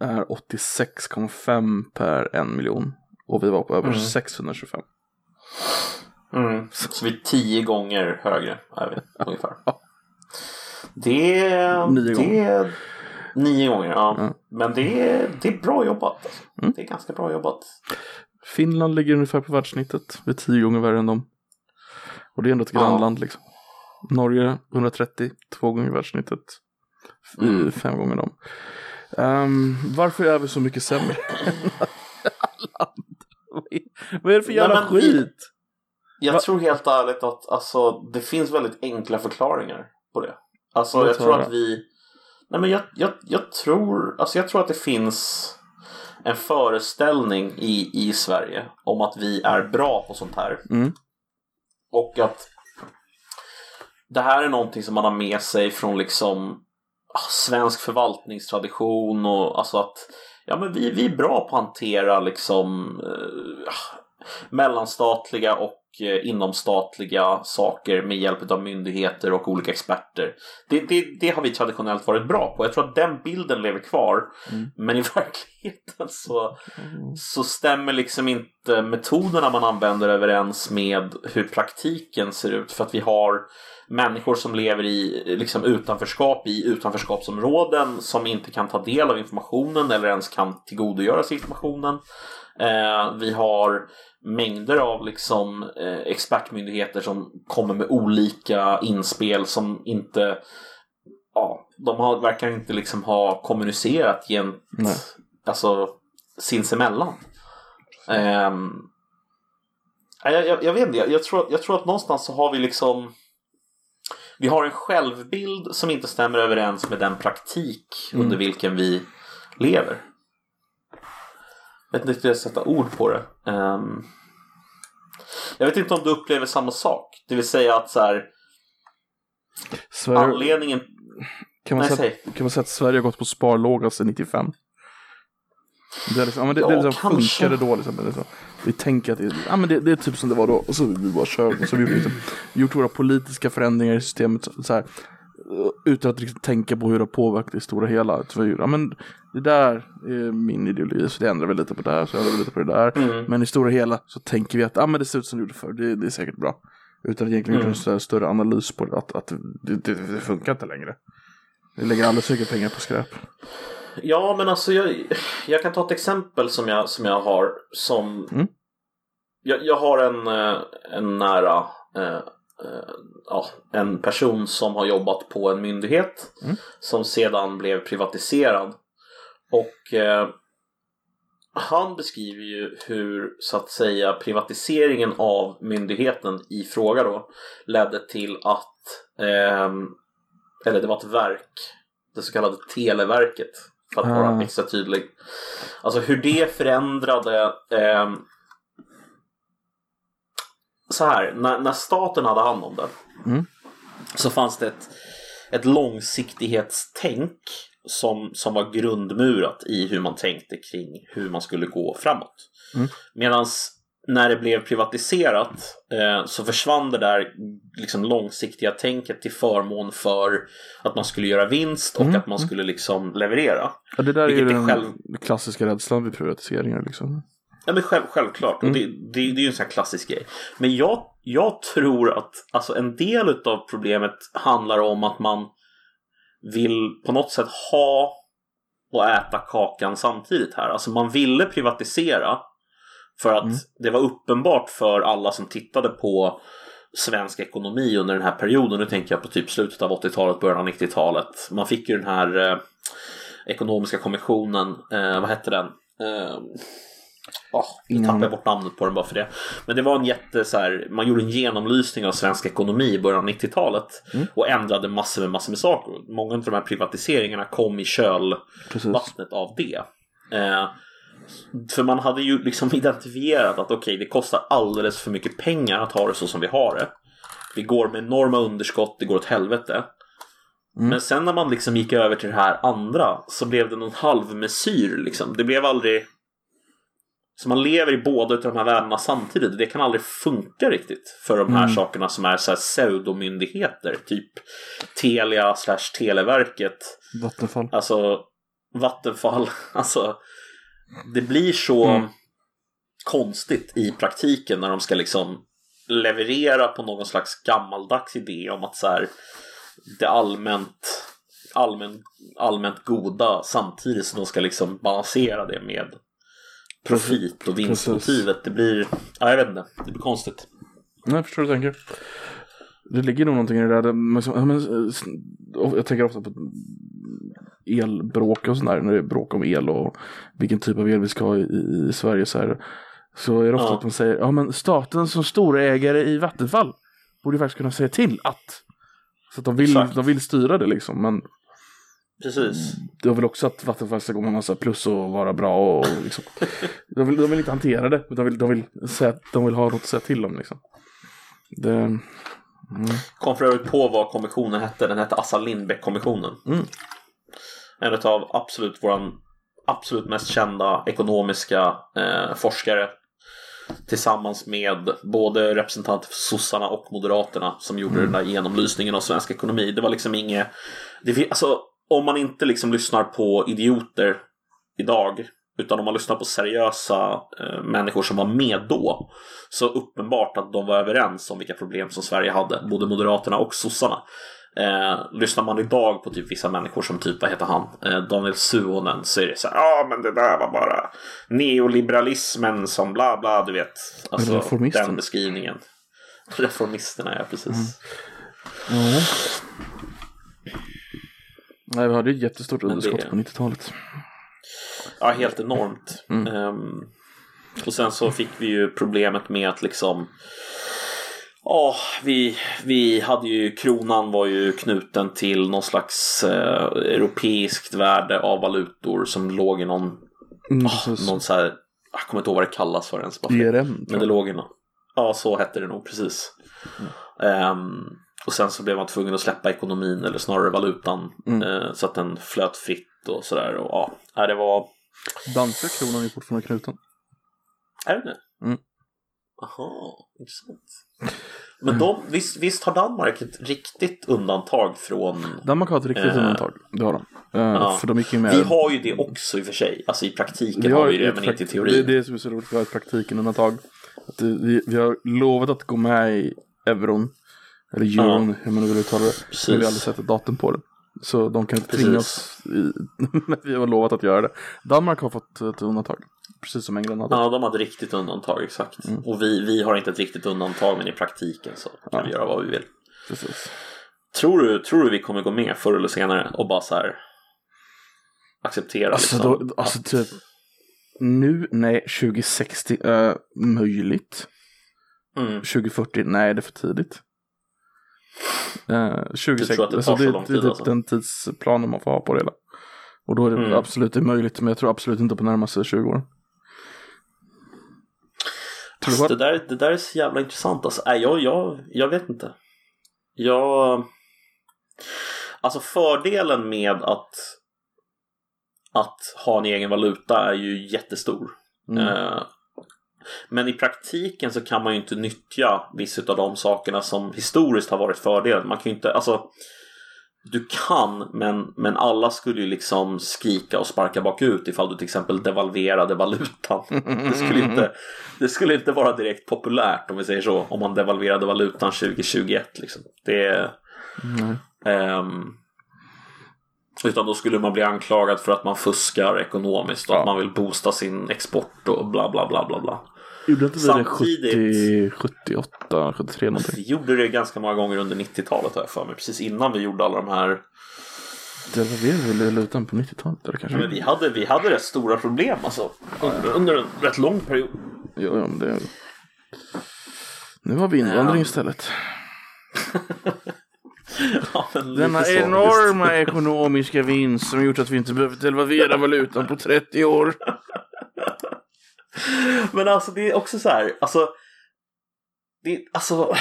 är 86,5 per en miljon. Och vi var på över Mm. 625. Så vi är tio gånger högre, är vi, ungefär. Det är... Nio det är nio gånger, ja. Ja. Men det är, det är bra jobbat. Alltså. Mm. Det är ganska bra jobbat. Finland ligger ungefär på världssnittet. Vi är tio gånger värre än dem. Och det är ändå ett Ja. grannland liksom. Norge 130, två gånger världssnittet. Mm. Fem gånger dem. Ehm, varför är vi så mycket sämre än alla andra? Vad är- det för Nej, jävla men vi- skit? Jag Va- tror helt ärligt att alltså, det finns väldigt enkla förklaringar på det. Alltså Låt jag tror att vi... Nej men jag, jag, jag, tror, alltså jag tror att det finns en föreställning i, i Sverige om att vi är bra på sånt här. Mm. Och att det här är någonting som man har med sig från liksom ah, svensk förvaltningstradition och alltså att ja, men vi, vi är bra på att hantera liksom eh, mellanstatliga och eh, inomstatliga saker med hjälp av myndigheter och olika experter. Det, det, det har vi traditionellt varit bra på. Jag tror att den bilden lever kvar. Mm. Men i verkligheten så, så stämmer liksom inte metoderna man använder överens med hur praktiken ser ut. För att vi har människor som lever i liksom utanförskap i utanförskapsområden som inte kan ta del av informationen eller ens kan tillgodogöra sig informationen. Eh, vi har mängder av liksom, eh, expertmyndigheter som kommer med olika inspel som inte ja, de har, verkar inte liksom ha kommunicerat gent, Nej. alltså sinsemellan. Nej, Jag, jag, jag vet inte, jag, jag, tror, jag tror att någonstans så har vi liksom vi har en självbild som inte stämmer överens med den praktik Mm. under vilken vi lever. Vet inte riktigt hur jag ska sätta ord på det. Ehm, jag vet inte om du upplever samma sak. Det vill säga att så här, Sverige, anledningen... kan, man Nej, säga, säg. kan man säga att Sverige har gått på sparlåga sedan 95? Det, är liksom, ja, men det, Ja, det liksom funkade då. Liksom, det så. Vi tänker att det, ja, men det, det är typ som det var då. Och så vi bara kör. Och så har vi liksom, gjort våra politiska förändringar i systemet. Så här, utan att riktigt tänka på hur det har påverkat det stora hela. Ja, men det där är min ideologi. Så det ändrar vi lite på det här. Så ändrar vi lite på det där. Mm. Men i stora hela så tänker vi att ja, men det ser ut som det gjorde förr. Det, det är säkert bra. Utan att egentligen Mm. göra en större, analys på det. Att, att det, det, det funkar inte längre. Vi lägger alldeles för mycket pengar på skräp. Ja, men alltså jag, jag kan ta ett exempel som jag, som jag har som... Mm. Jag, jag har en, eh, en nära... Eh, ja, en person som har jobbat på en myndighet Mm. som sedan blev privatiserad. Och eh, han beskriver ju hur så att säga privatiseringen av myndigheten i fråga då ledde till att ehm, eller det var ett verk, det så kallade Televerket för att vara extra tydlig. Alltså hur det förändrade ehm, så här, när, när staten hade hand om det Mm. så fanns det ett, ett långsiktighetstänk som, som var grundmurat i hur man tänkte kring hur man skulle gå framåt. Mm. Medan när det blev privatiserat eh, så försvann det där liksom långsiktiga tänket till förmån för att man skulle göra vinst och Mm, att man skulle liksom leverera. Ja, det där är ju den själv- klassiska rädslan vid privatiseringar. Liksom. Ja men själv, självklart, Mm. och det, det, det är ju en sån här klassisk grej. Men jag, jag tror att alltså, en del av problemet handlar om att man vill på något sätt ha och äta kakan samtidigt här. Alltså man ville privatisera för att Mm. det var uppenbart för alla som tittade på svensk ekonomi under den här perioden. Nu tänker jag på typ slutet av 80-talet, början av 90-talet. Man fick ju den här eh, ekonomiska kommissionen, eh, vad hette den? Eh, Oh, nu tappar jag bort namnet på den bara för det. Men det var en jätte så här, man gjorde en genomlysning av svensk ekonomi i början av 90-talet Mm. och ändrade massor med massor med saker. Många av de här privatiseringarna kom i kölvattnet av det. Eh, för man hade ju liksom identifierat att okej, det kostar alldeles för mycket pengar att ha det så som vi har det. Vi går med enorma underskott, det går åt helvete. Mm. Men sen när man liksom gick över till det här andra så blev det någon halvmesyr liksom. Det blev aldrig... Så man lever i båda utav de här världarna samtidigt. Det kan aldrig funka riktigt för de här Mm. sakerna som är så här pseudomyndigheter. Typ Telia slash Televerket. Vattenfall. Alltså Vattenfall. Alltså det blir så Mm. konstigt i praktiken när de ska liksom leverera på någon slags gammaldags idé om att så här, det allmänt, allmänt, allmänt goda samtidigt som de ska liksom balansera det med profit och vinstmotivet. Det blir, ja, jag vet inte, det blir konstigt. Nej, jag förstår hur du tänker. Det ligger nog någonting i det där. men så- ja, men, eh, Jag tänker ofta på elbråk och sådär. När det är bråk om el och vilken typ av el vi ska ha i, i Sverige. Så, här, så är det ofta Ja. att man säger ja men staten som storägare i Vattenfall borde ju faktiskt kunna säga till att. Så att de vill, Exakt. de vill styra det liksom. Men Precis. det var väl också att Vattenfall ska gå med massa plus och vara bra och liksom. de, vill, de vill inte hantera det. De vill, de vill, säga, de vill ha något att säga till om liksom. Det, mm. Kom för övrigt på vad kommissionen hette. Den hette Assar Lindbeck-kommissionen. Mm. En av absolut våran absolut mest kända ekonomiska eh, forskare. Tillsammans med både representanter för sossarna och moderaterna som gjorde den där genomlysningen av svensk ekonomi. Det var liksom inget... Det, alltså, om man inte liksom lyssnar på idioter idag utan om man lyssnar på seriösa eh, människor som var med då så uppenbart att de var överens om vilka problem som Sverige hade, både Moderaterna och sossarna. Eh, lyssnar man idag på typ vissa människor som typ, vad heter han, eh, Daniel Suhonen så är det så här, ja men det där var bara neoliberalismen som bla bla, du vet. Alltså den beskrivningen. Reformisterna, ja precis. Ja. Nej, vi hade ju ett jättestort Men det- underskott på 90-talet. Ja, helt enormt. Mm. Ehm, Och sen så fick vi ju problemet med att liksom Ja, vi, vi hade ju, kronan var ju knuten till någon slags eh, europeiskt värde av valutor som låg i någon, Mm, oh, någon så här, jag kommer inte ihåg vad det kallas för ens. DRM. Men tror det låg i någon. Ja, så hette det nog precis. Ehm, och sen så blev man tvungen att släppa ekonomin, eller snarare valutan, Mm. eh, så att den flöt fritt och sådär. Och ja, det var... Danska kronan är fortfarande knuten. Är det nu? Mm. Aha, intressant. Men de, visst, visst har Danmark ett riktigt undantag från... Danmark har ett riktigt Eh. undantag. Det har de. Eh, Ja. För de gick med. Vi har ju det också i och för sig. Alltså i praktiken har vi det, men inte i Det är teorin. det som är så roligt. Vi har ett praktiken undantag. Att det, vi, vi har lovat att gå med i euron. Eller euron, hur man nu vill uttala det. Precis. Men vi har aldrig sett ett datum på det. Så de kan inte tvinga oss i, vi har lovat att göra det. Danmark har fått ett undantag. Precis som England hade. Ja, de hade ett riktigt undantag, exakt. Mm. Och vi, vi har inte ett riktigt undantag, men i praktiken så kan Ja. vi göra vad vi vill. Precis. Tror du, tror du vi kommer gå med förr eller senare och bara så här acceptera Alltså, liksom? då, alltså typ, nu, nej, 2060, uh, möjligt. mm. 2040, nej det är för tidigt. 2060, tror att det alltså, det, är typ alltså? den tidsplanen man får ha på det hela. Och då är det Mm. absolut det är möjligt, men jag tror absolut inte på närmaste 20 år. Alltså, det, där, det där är så jävla intressant. Alltså, nej, jag, jag, jag vet inte. Jag... Alltså fördelen med att, att ha en egen valuta är ju jättestor. Mm. Eh, Men i praktiken så kan man ju inte nyttja vissa av de sakerna som historiskt har varit fördelen. Man kan ju inte, alltså du kan, men, men alla skulle ju liksom skrika och sparka bakut ifall du till exempel devalverade valutan. Det skulle inte, det skulle inte vara direkt populärt om vi säger så, om man devalverade valutan 2021. Liksom. Det, Nej. ehm, utan då skulle man bli anklagad för att man fuskar ekonomiskt och Ja. att man vill boosta sin export och bla bla bla bla bla. Gjorde inte vi det Samtidigt- 70, 78, 73 någonting? Vi gjorde det ganska många gånger under 90-talet har jag för mig. Precis innan vi gjorde alla de här. Devalverade vi valutan på 90-talet? Eller kanske? Men vi hade, vi hade rätt stora problem alltså. Under, under en rätt lång period. Jo, ja, men det... Nu har vi invandring Ja. istället. Ja, Denna så, visst. enorma ekonomiska vinst som gjort att vi inte behöver devalvera valutan på 30 år. Men alltså det är också så här. Alltså. Det, alltså.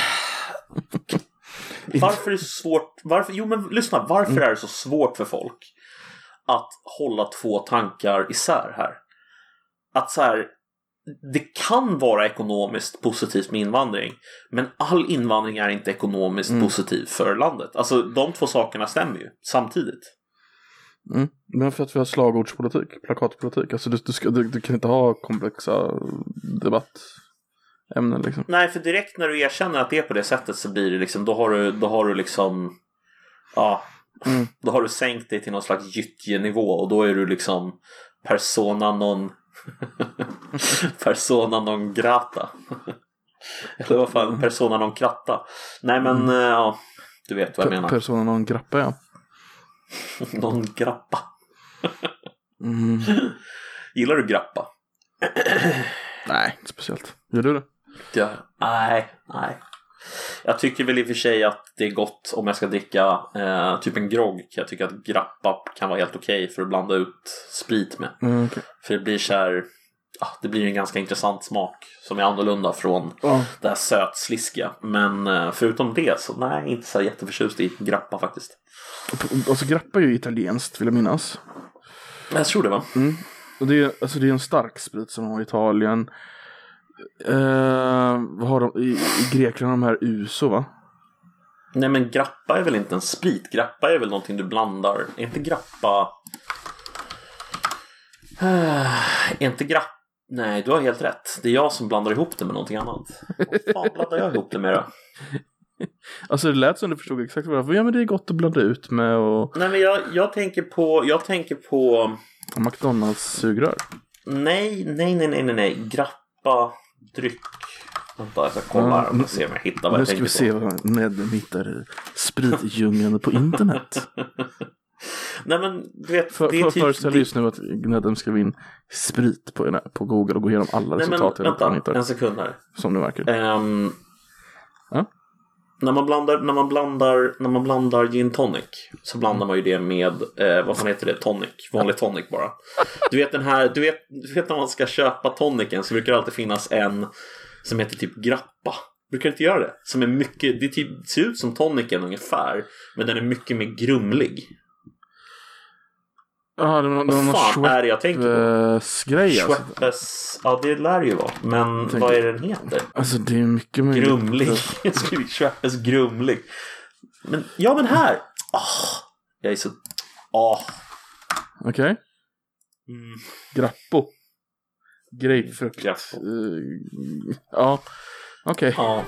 Varför är det så svårt? Varför, jo men lyssna. Varför är det så svårt för folk att hålla två tankar isär här? Att så här. Det kan vara ekonomiskt positivt med invandring. Men all invandring är inte ekonomiskt Mm. positiv för landet. Alltså de två sakerna stämmer ju samtidigt. Mm. Men för att vi har slagordspolitik, plakatpolitik. Alltså du, du, ska, du, du kan inte ha komplexa debattämnen liksom. Nej, för direkt när du erkänner att det är på det sättet så blir det liksom, då har du, då har du liksom, ja, Mm. då har du sänkt dig till någon slags gyttjenivå och då är du liksom persona non, persona non grata. Eller vad fan, persona non kratta. Nej men, eh, ja, du vet vad jag menar. Persona non grappa ja. non grappa. Mm. Gillar du grappa? Nej, inte speciellt. Gör du det? Ja. Nej, nej. Jag tycker väl i och för sig att det är gott om jag ska dricka eh, typ en grogg. Jag tycker att grappa kan vara helt okej för att blanda ut sprit med. Mm, okej. För det blir så här, det blir en ganska intressant smak som är annorlunda från Ja. det här sötsliskiga. Men eh, förutom det så nej, inte så jätteförtjust i grappa faktiskt. Alltså grappa är ju italienskt vill jag minnas. Jag tror det va? Och det är, alltså det är en stark sprit som de har i Italien. Eh, vad har de? I, I Grekland har de här Uso va? Nej men grappa är väl inte en sprit? Grappa är väl någonting du blandar? Är inte grappa... Är inte grappa... Nej, du har helt rätt. Det är jag som blandar ihop det med någonting annat. Vad fan blandar jag ihop det med då? Alltså det lät som du förstod exakt vad det var. Ja men det är gott att blanda ut med och Nej men jag, jag tänker på... Jag tänker på... McDonalds sugrör. Nej, nej, nej, nej, nej, nej. Grappa, dryck. Vänta, jag ska kolla om jag ser om jag hittar vad Nu jag ska tänker vi se på. vad Ned hittar i spritdjungeln på internet. Nej men du vet, För, det är för, typ... Föreställ dig just nu att Gnödem skrev in sprit på, på Google och gå igenom alla Nej men resultat i han vänta, hittar. en sekund här. Som det verkar. Ehm, Ja. när, man blandar, när, man blandar, när man blandar gin tonic så blandar man ju det med, eh, vad fan heter det, tonic, vanlig tonic bara. Du vet den här, du vet, du vet när man ska köpa tonicen så brukar det alltid finnas en som heter typ grappa. Brukar inte göra det? Som är mycket, det typ, ser ut som tonicen ungefär, men den är mycket mer grumlig. Ja, det var, det var Vad fan är det jag tänker på? Schweppes-grej alltså. Schweppes, ja det lär ju vara. Men Tänk- vad är det den heter? Alltså det är mycket möjligt. Grumlig. Jag skriver Schweppes grumlig. Men, ja men här. Ah, jag är så... Ah. Okej. Mm. Grappo. Grapefrukt. Grappo. Eh, ja, okej. Ja,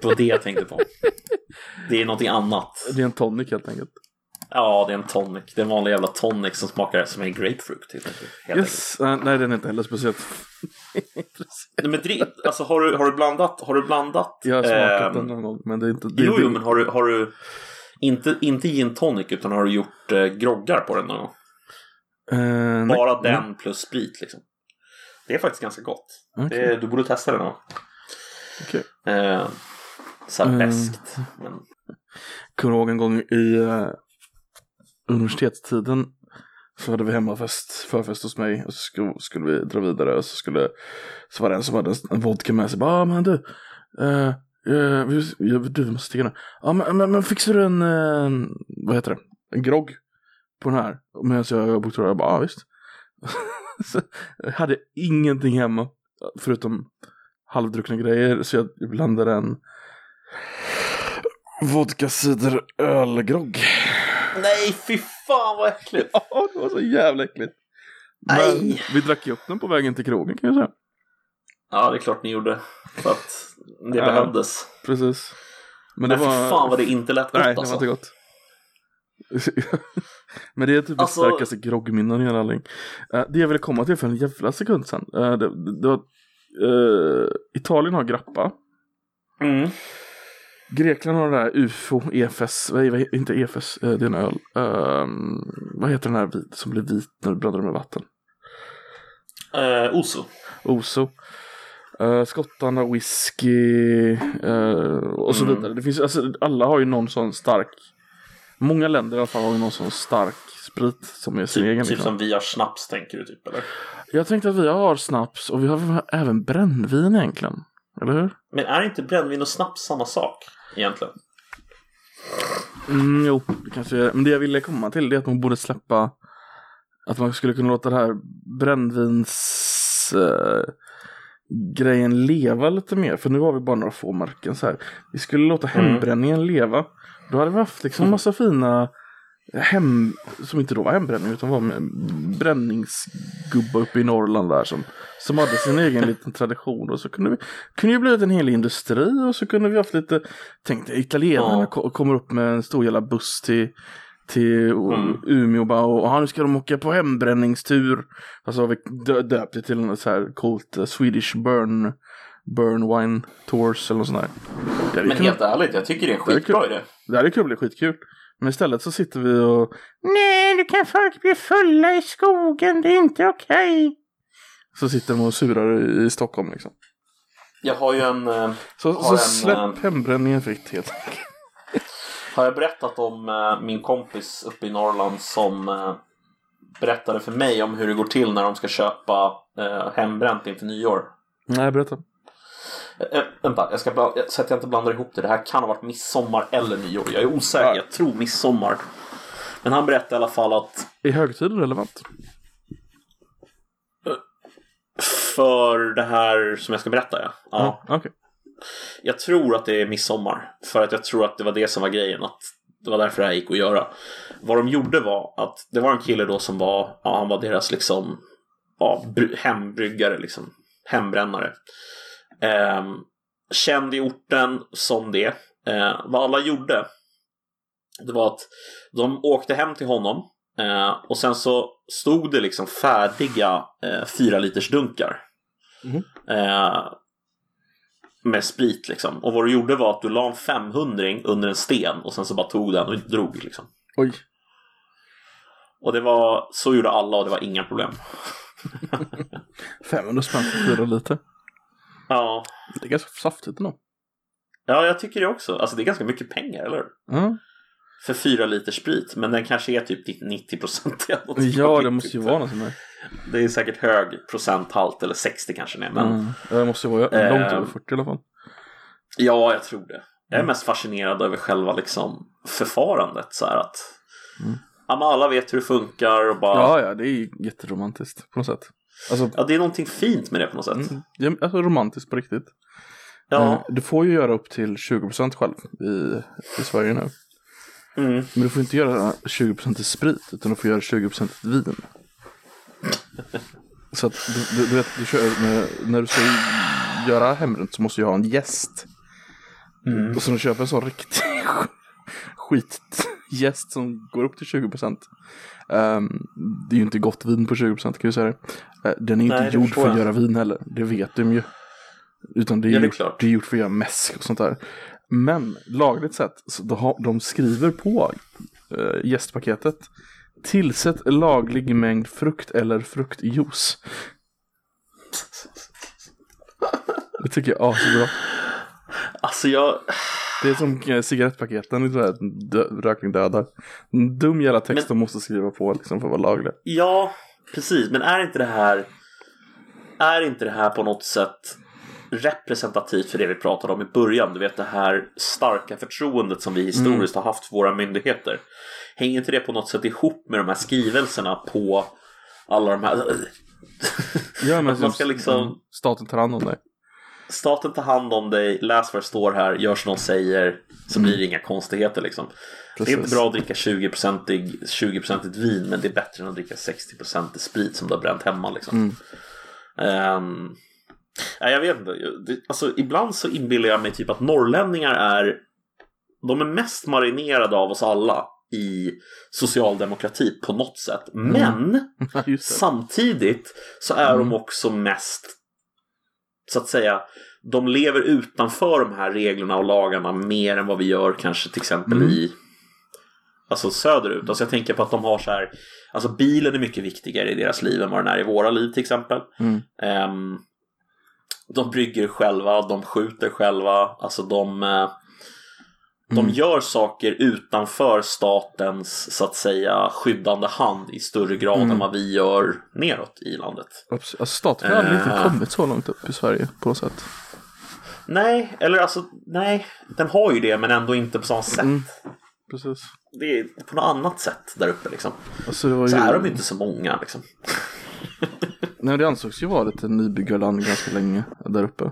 det var det jag tänkte på. Det är någonting annat. Det är en tonic helt enkelt. Ja, det är en tonic. Det är en vanlig jävla tonic som smakar som är grapefrukt. Helt enkelt. Helt Yes. Eh, nej, den är inte heller speciellt. Nej, men drick, alltså har du, har du blandat? Har du blandat? Jag har smakat ehm, den någon gång, men det är inte... Det, Jo, jo, men har du, har du inte, inte gin tonic utan har du gjort eh, groggar på den någon gång? eh, nej. Bara den plus sprit liksom. Det är faktiskt ganska gott. Okej. Det, du borde testa någon gång. Okej. Eh, så här Mm. beskt. Men, Kommer ihåg en gång i uh, universitetstiden så hade vi hemmafest, förfest hos mig och så skulle, skulle vi dra vidare och så skulle så var det en som hade en, vodka med sig. Bara, ah, men du, eh, eh, vi, du vi måste sticka nu. Ja, men, men, men fixar du en, eh, vad heter det, en grogg på den här? Medan jag bokade jag bara, ja ah, visst. så jag hade ingenting hemma förutom halvdruckna grejer så jag blandade en vodka cider ölgrogg. Nej, fy fan vad äckligt! Ja, det var så jävla äckligt. Men Nej. vi drack ju upp den på vägen till krogen kan jag säga. Ja, det är klart ni gjorde. För att det Ja. behövdes. Precis. Men Men, det var... fan vad det inte lät gott Nej, det alltså. var inte gott. Men det är typ Alltså- det starkaste groggminnen i hela allting. Uh, det jag ville komma till för en jävla sekund sen. Uh, det, det, det var, eh, Italien har grappa. Mm. Grekland har det där UFO, EFS, nej, inte EFS, eh, det är en öl. Ehm, vad heter den här vit, som blir vit när du blandar den med vatten? Eh, Oso. Oso. Uh, skottarna whisky eh, och så Mm. vidare. Det finns, alltså, alla har ju någon sån stark, många länder i alla fall har ju någon sån stark sprit som är sin Typ, egen. typ Liksom. som vi har snaps tänker du typ eller? Jag tänkte att vi har snaps och vi har även brännvin egentligen. Eller hur? Men är inte brännvin och snaps samma sak egentligen? Mm, jo, det kanske är. Men det jag ville komma till det är att man borde släppa att man skulle kunna låta det här brännvins eh, grejen leva lite mer. För nu har vi bara några få märken så här. Vi skulle låta Mm. hembränningen leva. Då hade vi haft liksom massa fina hem, som inte då var hembränning utan var med bränningsgubbar uppe i Norrland där som, som hade sin egen liten tradition och så kunde vi, kunde ju blivit en hel industri och så kunde vi haft lite, tänk dig italienarna Ja. ko- kommer upp med en stor jävla buss till till Mm. Umeå och bara, och, "Ah, nu ska de åka på hembränningstur. Alltså har vi dö- döpt det till något så här coolt eh, Swedish burn, burn wine tours eller något sånt där. Det Men helt ärligt, jag tycker det är en Det skitbra idé. det här är kul, bli skitkul. Men istället så sitter vi och Nej, nu kan folk bli fulla i skogen, det är inte okej. Så sitter de och surar i, i Stockholm liksom. Jag har ju en... eh, Så, Har så en, släpp eh, hembränningen fritt helt enkelt. Har jag berättat om eh, min kompis uppe i Norrland som berättade för mig om hur det går till när de ska köpa hembränt inför nyår? Nej, berätta. Eh, vänta, jag ska bla- så att jag inte blandar ihop det. Det här kan ha varit midsommar eller nyår. Jag är osäker. Ja. Jag tror midsommar. Men han berättade i alla fall att Är högtiden relevant? för det här som jag ska berätta, ja. ja. Okej. Jag tror att det är midsommar. För att jag tror att det var det som var grejen. Att det var därför det här gick att göra. Vad de gjorde var att det var en kille då som var, ja, han var deras liksom ja, bry- hembryggare, liksom. Hembrännare. Ehm, känd i orten som det. Eh, vad alla gjorde, det var att de åkte hem till honom. Eh, och sen så stod det liksom färdiga eh, fyra liters dunkar. Mhm. Eh, med sprit liksom. Och vad du gjorde var att du la en 500 under en sten och sen så bara tog den och drog liksom. Oj. Och det var, så gjorde alla och det var inga problem. 500 spänn för fyra liter. Ja, Det är ganska saftigt ändå. ja jag tycker det också. Alltså det är ganska mycket pengar, eller? Ja, För fyra liter sprit, men den kanske är typ 90 procent. ja det måste ju vara något sånt. Det är säkert hög procenthalt, eller 60 kanske det är. Men Mm. Det måste ju vara långt Eh, över 40 i alla fall. ja, jag tror det. Jag är mest fascinerad över själva liksom förfarandet. Så här att Mm. ja, alla vet hur det funkar och bara... Ja, ja, det är jätteromantiskt på något sätt. Alltså, Ja, det är någonting fint med det på något sätt. mm, alltså romantiskt på riktigt. Ja. Eh, Du får ju göra upp till 20% själv i, i Sverige nu. Mm. Men du får inte göra 20% i sprit, utan du får göra 20% i vin. Så att du, du, du vet, du kör med, när du ska göra hembränt så måste du ha en gäst. Mm. Och så du köper en sån riktig skitgäst som går upp till 20%. Um, det är ju inte gott vin på 20% kan vi säga det. Eh, den är Nej, inte gjord för att göra vin heller. Det vet de ju. Utan det är, Ja, det är gjort, det är gjort för att göra mäsk och sånt där. Men lagligt sett, så de, har, de skriver på uh, gästpaketet. Tillsätt laglig mängd frukt eller fruktjuice. Det tycker jag är asbra. Alltså jag... Det är som eh, cigarettpaketen det här rökning dödar. Dum jävla text de måste skriva på liksom för att vara lagliga. Ja, precis. Men är inte det här... Är inte det här på något sätt representativt för det vi pratade om i början? Du vet det här starka förtroendet som vi historiskt har haft för våra myndigheter. Hänger inte det på något sätt ihop med de här skrivelserna på alla de här... Ja, men man ska liksom- mm, Staten tar hand om dig. Staten tar hand om dig, läs vad det står här, gör som de säger, så blir det inga konstigheter liksom. Det är Precis. inte bra att dricka 20-procentig 20% vin, men det är bättre än att dricka 60% sprit som du har bränt hemma liksom. Mm. Ehm, nej, jag vet inte. Alltså, ibland så inbillar jag mig typ att norrlänningar är de är mest marinerade av oss alla i socialdemokrati på något sätt. Men Ja, just det. Samtidigt så är de också mest så att säga de lever utanför de här reglerna och lagarna mer än vad vi gör kanske till exempel Mm. i alltså söderut. Alltså jag tänker på att de har så här alltså bilen är mycket viktigare i deras liv än vad den är i våra liv till exempel. Mm. Ehm, de brygger själva, de skjuter själva, alltså de eh, de Mm. gör saker utanför statens så att säga skyddande hand i större grad Mm. än vad vi gör neråt i landet. Absolut. Alltså, staten har aldrig Eh. riktigt kommit så långt upp i Sverige på något sätt. Nej, eller alltså nej, den har ju det men ändå inte på samma sätt. Mm. Precis. Det är på något annat sätt där uppe liksom. Alltså, ju... Så är de inte så många liksom. Nej, det ansågs ju vara ett nybyggarland ganska länge där uppe.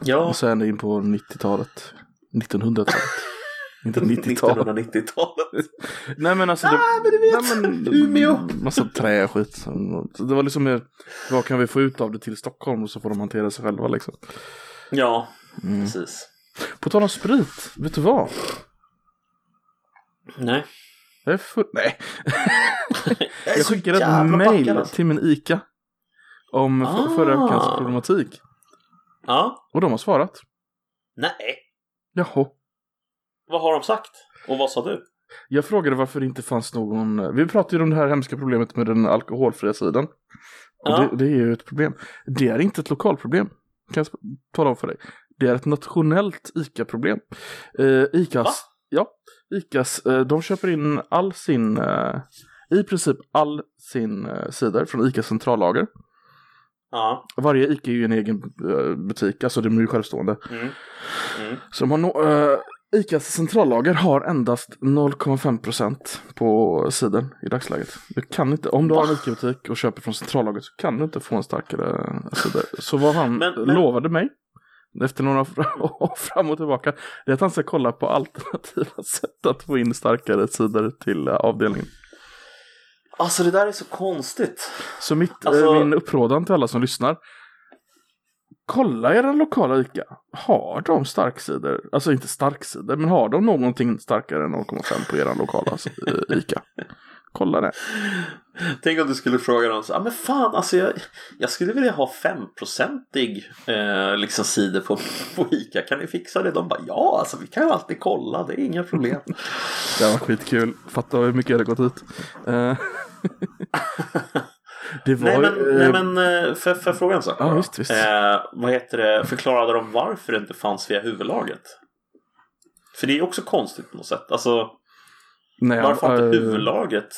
Ja, Och sen in på 90-talet. 1900-talet. Inte 90-talet. 1990-talet. Nej men alltså. Det, Ah, men du vet, nej, men, Umeå. Massa trä och skit. Det var liksom mer, vad kan vi få ut av det till Stockholm och så får de hantera sig själva liksom. Ja, Mm. precis. På tal om sprit, vet du vad? Nej. Jag är full... Nej. Jag, skickade ett mail alltså. till min ICA. Om Ah. ah. förra veckans problematik. Ja, Och de har svarat. nej. Jaha. Vad har de sagt? Och vad sa du? Jag frågade varför det inte fanns någon... Vi pratade ju om det här hemska problemet med den alkoholfria sidan. Och Ja. det, det är ju ett problem. Det är inte ett lokalproblem. Kan jag tala om för dig. Det är ett nationellt ICA-problem. Uh, ICAs... Va? Ja. ICAs, eh, de köper in all sin... eh, I princip all sin uh, cider från ICAs centrallager. Ja. Varje ICA är ju en egen eh, butik, alltså de är ju självstående. Mm. Mm. Så de har no, uh, ICAs centrallager har endast 0,5% på sidan i dagsläget. Du kan inte, om du har en ICA-butik och köper från centrallagret så kan du inte få en starkare cider. Så vad han Men- men- lovade mig efter några år fram och tillbaka det är att han ska kolla på alternativa sätt att få in starkare cider till eh, avdelningen. Alltså det där är så konstigt. Så mitt, eh, Alltså- min upprådan till alla som lyssnar. Kolla era lokala ICA. Har de starksidor? Alltså inte starksidor, men har de någonting starkare än 0,5 på era lokala eh, ICA? Kolla det. Tänk om du skulle fråga dem så ah, men fan alltså jag, jag skulle vilja ha 5-procentig eh, liksom cider på, på Ica, kan ni fixa det? De bara ja, alltså vi kan ju alltid kolla, det är inga problem. Det var skitkul. Fattar hur mycket jag hade gått ut. Eh, det var nej men, ju, nej, eh, men eh, för, för fråga en sak Ja, visst, visst. Eh, vad heter det, förklarade de varför det inte fanns via huvudlaget? För det är också konstigt på något sätt. Alltså, nej, varför inte eh, huvudlaget?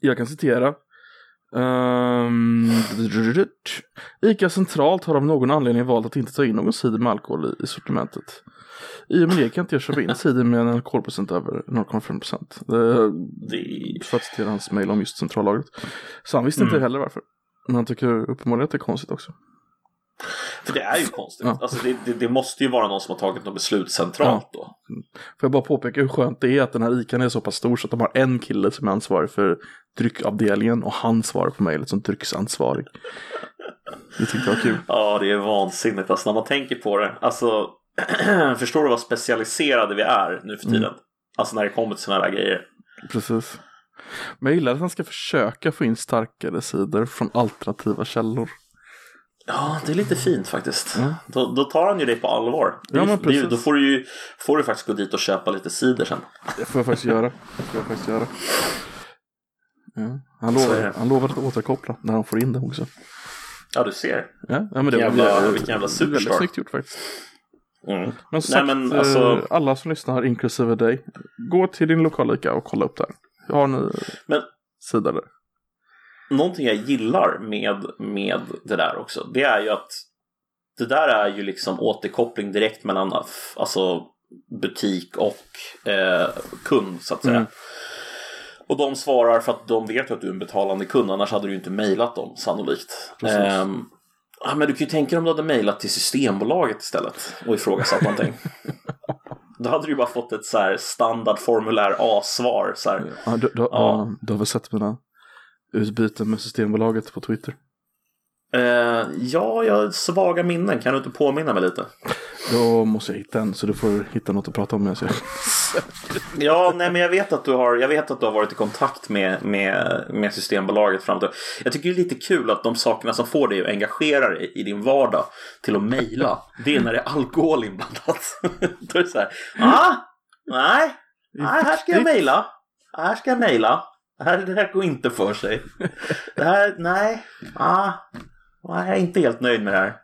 Jag kan citera. Ehm, Ica centralt har av någon anledning valt att inte ta in någon cider med alkohol i, i sortimentet. I och med det kan inte jag köpa in cider med en alkoholprocent över 0,5 procent. Det, För att citera hans mejl om just centrallagret. Så han visste inte Mm. heller varför. Men han tycker uppenbarligen att det är konstigt också. För det är ju konstigt. Ja. Alltså, det, det, det måste ju vara någon som har tagit något beslut centralt då. Får jag bara påpeka hur skönt det är att den här ICAn är så pass stor så att de har en kille som är ansvarig för dryckavdelningen och han svarar på mejlet som drycksansvarig. Det tyckte jag var kul. Ja, det är vansinnigt. Alltså när man tänker på det. Alltså, förstår du vad specialiserade vi är nu för tiden? Alltså när det kommer till sådana här grejer. Precis. Men jag gillar att han ska försöka få in starkare sidor från alternativa källor. Ja, det är lite fint faktiskt. Mm. Då, då tar han ju dig på allvar. Det Ja, men det precis. då får du ju får du faktiskt gå dit och köpa lite cider sen. Det får jag faktiskt göra. Det får jag faktiskt göra. Ja. Han, lovar, det. han lovar att återkoppla när han får in det också. Ja, du ser. Ja, ja men det Jävla- var vilken jävla väldigt superstar. snyggt gjort faktiskt. Mm. Men som Nej, sagt, men alltså- eh, alla som lyssnar, inklusive dig, gå till din lokala ICA och kolla upp där. Har ni Men sida där? Någonting jag gillar med, med det där också, det är ju att det där är ju liksom återkoppling direkt mellan alltså, butik och eh, kund så att säga. Mm. Och de svarar för att de vet att du är en betalande kund, annars hade du ju inte mejlat dem sannolikt. Ja, men du kan ju tänka dig om du hade mejlat till Systembolaget istället och ifrågasatt någonting. Då hade du ju bara fått ett så här standardformulär A-svar. Så här. Ja, du, du, Ja. ja. du har väl sett mina utbyten med Systembolaget på Twitter? Eh, ja, jag har svaga minnen. Kan du inte påminna mig lite? Då måste jag hitta en så du får hitta något att prata om. Jag Ja, nej, men jag vet att du har, jag vet att du har varit i kontakt med, med, med Systembolaget fram till. Jag tycker det är lite kul att de sakerna som får dig att engagera dig i din vardag till att mejla, det är när det är alkohol inblandat. Då är det så här, ah, nej, nej, här ska jag mejla, här ska jag mejla. Här, det här går inte för sig. Det här, nej, ah, jag är inte helt nöjd med det här.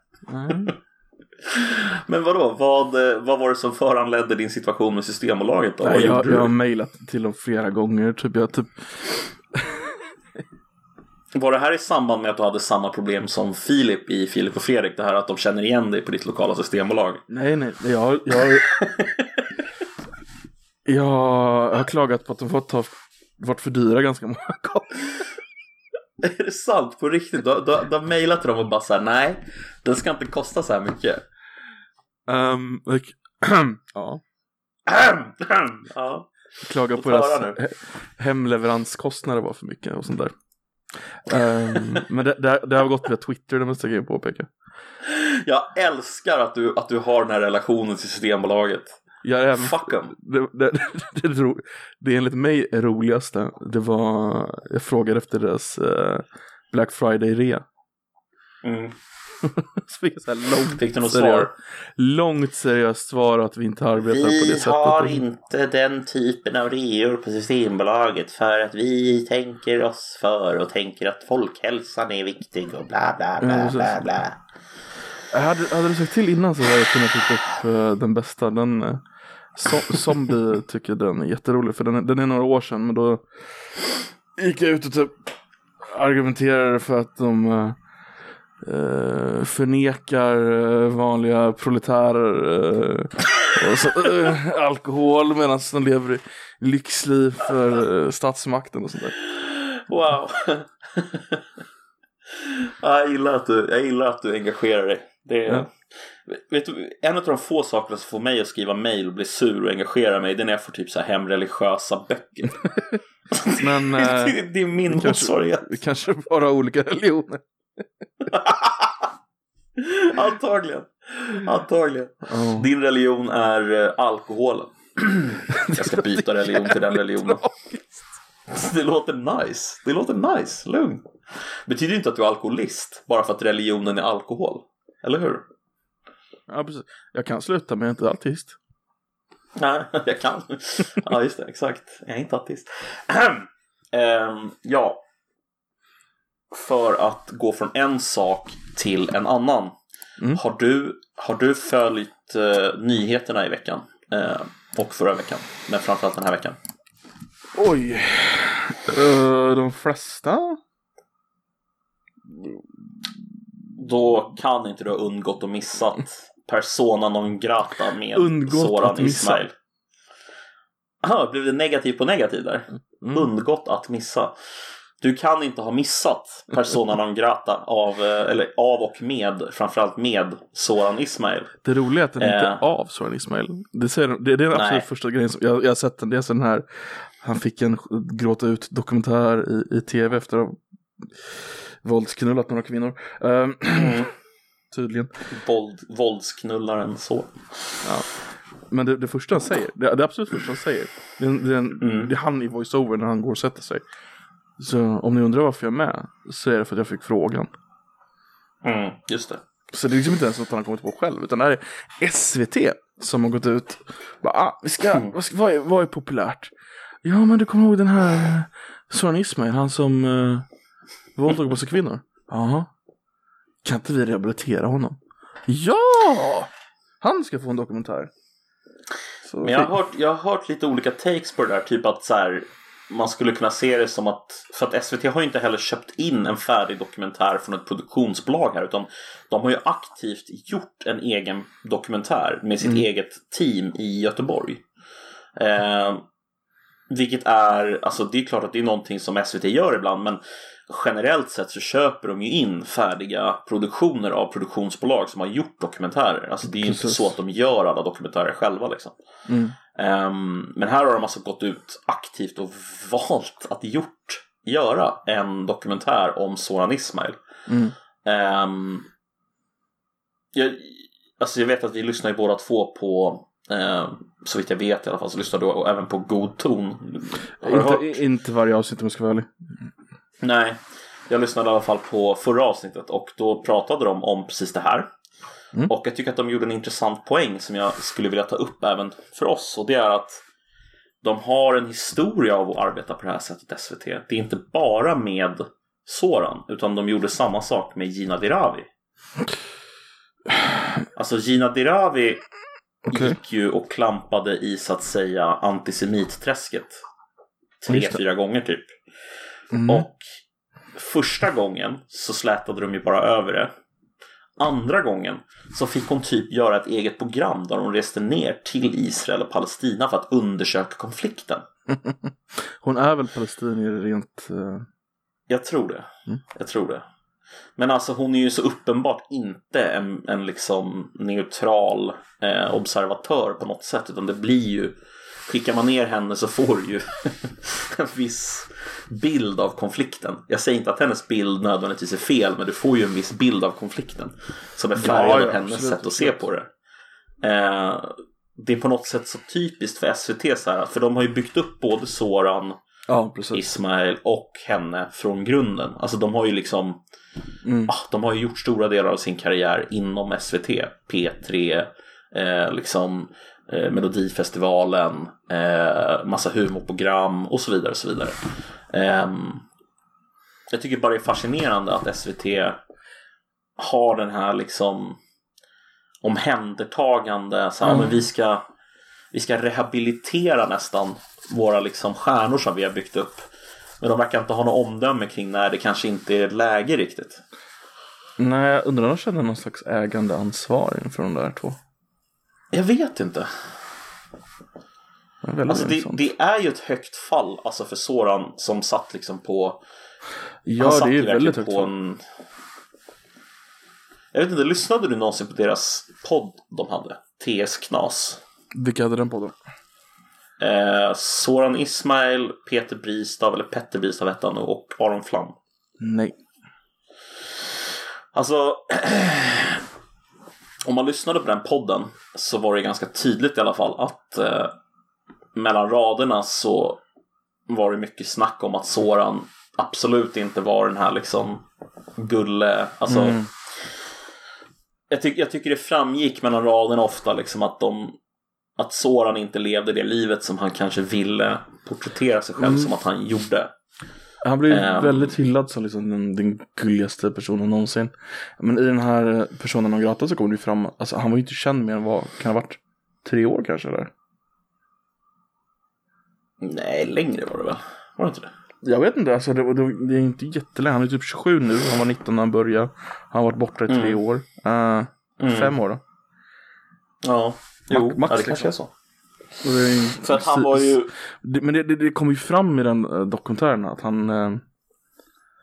Men vadå, vad, eh, vad var det som föranledde din situation med Systembolaget då? Nej, jag, jag har mejlat till dem flera gånger. Typ, jag, typ, Var det här i samband med att du hade samma problem som Filip i Filip och Fredrik? Det här att de känner igen dig på ditt lokala systembolag? nej, nej, jag, jag, jag har klagat på att de fått ta, varit för dyra ganska många gånger. Är det sant? På riktigt? Du, du, du har mejlat dem och bara såhär, nej, den ska inte kosta så här mycket. Um, like, ja, ja. klagar på deras he- hemleveranskostnader var för mycket och sånt där. Ehm, men det, det, det har gått via Twitter, det måste jag påpeka. Jag älskar att du, att du har den här relationen till Systembolaget. Jag är även, Fuck 'em. det, det, det, det, det enligt mig roligaste, det var, jag frågade efter deras eh, Black Friday-rea. Mm. Så fick jag så här långt, Fick du något seriöst- svar? långt seriöst svar att vi inte arbetar på det sättet. inte den typen av reor på Systembolaget för att vi tänker oss för och tänker att folkhälsan är viktig och bla bla Ja, precis. bla. Eh, hade, hade du sagt till innan så hade jag kunnat ta upp eh, den bästa. Den, eh, so- Zombie tycker den är jätterolig för den, är- den är några år sedan men då gick jag ut och typ argumenterade för att de uh, förnekar uh, vanliga proletärer uh, och så, alkohol medan de lever i lyxliv för statsmakten och sånt där. Wow. Jag, gillar att du, jag gillar att du engagerar dig. Det är, Ja. vet du, en av de få sakerna som får mig att skriva mejl och bli sur och engagera mig det är när jag får typ så här hemreligiösa böcker. Men eh, det, det är min motsvarighet. vi kanske bara olika religioner. Antagligen. Antagligen. Ja. Din religion är eh, alkoholen. Jag ska byta religion till den religionen. Det låter nice. Det låter nice. Lugn. Betyder inte att du är alkoholist bara för att religionen är alkohol. Eller hur? Ja, precis. Jag kan sluta men jag är inte artist. Nej, jag kan. Ja, just det. Exakt. Jag är inte artist. Ehm, ja. För att gå från en sak till en annan. Mm. Har, du, har du följt eh, nyheterna i veckan? Eh, och förra veckan. Men framförallt den här veckan. Oj. Uh, de flesta? Då kan inte du ha undgått och missat Persona non grata med Undgått Soran att missa. Ismail. Aha, blev det negativ på negativ där? Mm. Undgått att missa. Du kan inte ha missat Persona non grata av, eh, eller av och med, framförallt med Soran Ismail. Det roliga är att den inte är Eh. av Soran Ismail. Det, säger, det, det är den absolut första grejen som jag, jag har sett den. Det är alltså den här, han fick en gråta ut dokumentär i, i tv efter att våldsknullat några kvinnor. Ehm, tydligen. Våld, våldsknullaren så. Men det, det första han säger, det, det absolut första han säger, det, det, Mm. det är han i voiceover när han går och sätter sig. Så om ni undrar varför jag är med, så är det för att jag fick frågan. Mm, just det. Så det är liksom inte ens något han har kommit på själv, utan det här är SVT som har gått ut. Bara, ah, vi ska, vad, ska, vad, är, vad är populärt? Ja, men du kommer ihåg den här Soran Ismail, han som uh, våldtog på sig kvinnor? Ja. Kan inte vi rehabilitera honom? Ja! Han ska få en dokumentär. Så Men jag har, hört, jag har hört lite olika takes på det där. Typ att så här, man skulle kunna se det som att, för att SVT har ju inte heller köpt in en färdig dokumentär från ett produktionsbolag här. Utan de har ju aktivt gjort en egen dokumentär med sitt eget team i Göteborg. Eh, vilket är, alltså det är klart att det är någonting som SVT gör ibland. Men generellt sett så köper de ju in färdiga produktioner av produktionsbolag som har gjort dokumentärer. Alltså det är ju inte så att de gör alla dokumentärer själva liksom. Mm. Ehm, men här har de alltså gått ut aktivt och valt att gjort, göra en dokumentär om Soran Ismail. Mm. Ehm, jag, alltså jag vet att vi lyssnar ju båda två på, eh, så vitt jag vet i alla fall, så lyssnar du även på God ton. Har du hört? Inte, inte varje avsnitt om jag ska vara ärlig. Nej, jag lyssnade i alla fall på förra avsnittet och då pratade de om precis det här. Mm. Och jag tycker att de gjorde en intressant poäng som jag skulle vilja ta upp även för oss. Och det är att de har en historia av att arbeta på det här sättet SVT. Det är inte bara med Soran, utan de gjorde samma sak med Gina Dirawi. Alltså Gina Dirawi Okej. gick ju och klampade i så att säga antisemitträsket. Tre, fyra gånger typ. Mm. Och första gången så slätade de ju bara över det. Andra gången så fick hon typ göra ett eget program där hon reste ner till Israel och Palestina för att undersöka konflikten. Hon är väl palestinier rent... eh, Jag tror det. Mm. Jag tror det. Men alltså hon är ju så uppenbart inte en, en liksom neutral eh, observatör på något sätt. Utan det blir ju, skickar man ner henne så får du ju en viss bild av konflikten. Jag säger inte att hennes bild nödvändigtvis är fel, men du får ju en viss bild av konflikten. Som är färgad Ja, av hennes absolut, sätt att se på det. Eh, det är på något sätt så typiskt för SVT så här, för de har ju byggt upp både Soran Ja. Ismail och henne från grunden. Alltså de har ju liksom Mm. ah, De har ju gjort stora delar av sin karriär inom SVT, P3, eh, liksom eh, Melodifestivalen, eh, massa humorprogram och så vidare. Och så vidare. Ehm, jag tycker bara det är fascinerande att SVT har den här liksom omhändertagande. Så här, Mm. men vi, ska, vi ska rehabilitera nästan våra liksom stjärnor som vi har byggt upp. Men de verkar inte ha något omdöme kring när det kanske inte är läge riktigt. Nej, jag undrar om de känner någon slags ägandeansvar inför de där två. Jag vet inte. Det är Alltså det, det är ju ett högt fall alltså för Soran som satt liksom på... ja, det är ju väldigt högt på fall. en... Jag vet inte, lyssnade du någonsin på deras podd de hade? TS Knas. Vilka hade den podden? Eh, Soran Ismail, Peter Bristav, eller Petter Bristav hette han och Aron Flam. Nej. Alltså, om man lyssnade på den podden så var det ganska tydligt i alla fall att eh, mellan raderna så var det mycket snack om att Soran absolut inte var den här liksom gulle, alltså Mm. jag, tyck, jag tycker det framgick mellan raderna ofta liksom att de att Soran inte levde det livet som han kanske ville porträttera sig själv Mm. som att han gjorde. Han blev Ehm. väldigt hyllad som liksom den, den gulligaste personen någonsin. Men i den här personen non grata så kommer det fram, alltså han var ju inte känd mer än vad, kan ha varit tre år kanske eller? Nej, längre var det väl? Var det inte det? Jag vet inte, alltså det, det, det är inte jättelänge. Han är typ 27 nu, han var 19 när han började. Han har varit borta i tre Mm. år. Eh, Mm. Fem år då. Ja, jo, max ja, det kanske är så. Är- För att han var ju... Men det, det, det kom ju fram i den eh, dokumentären att han eh,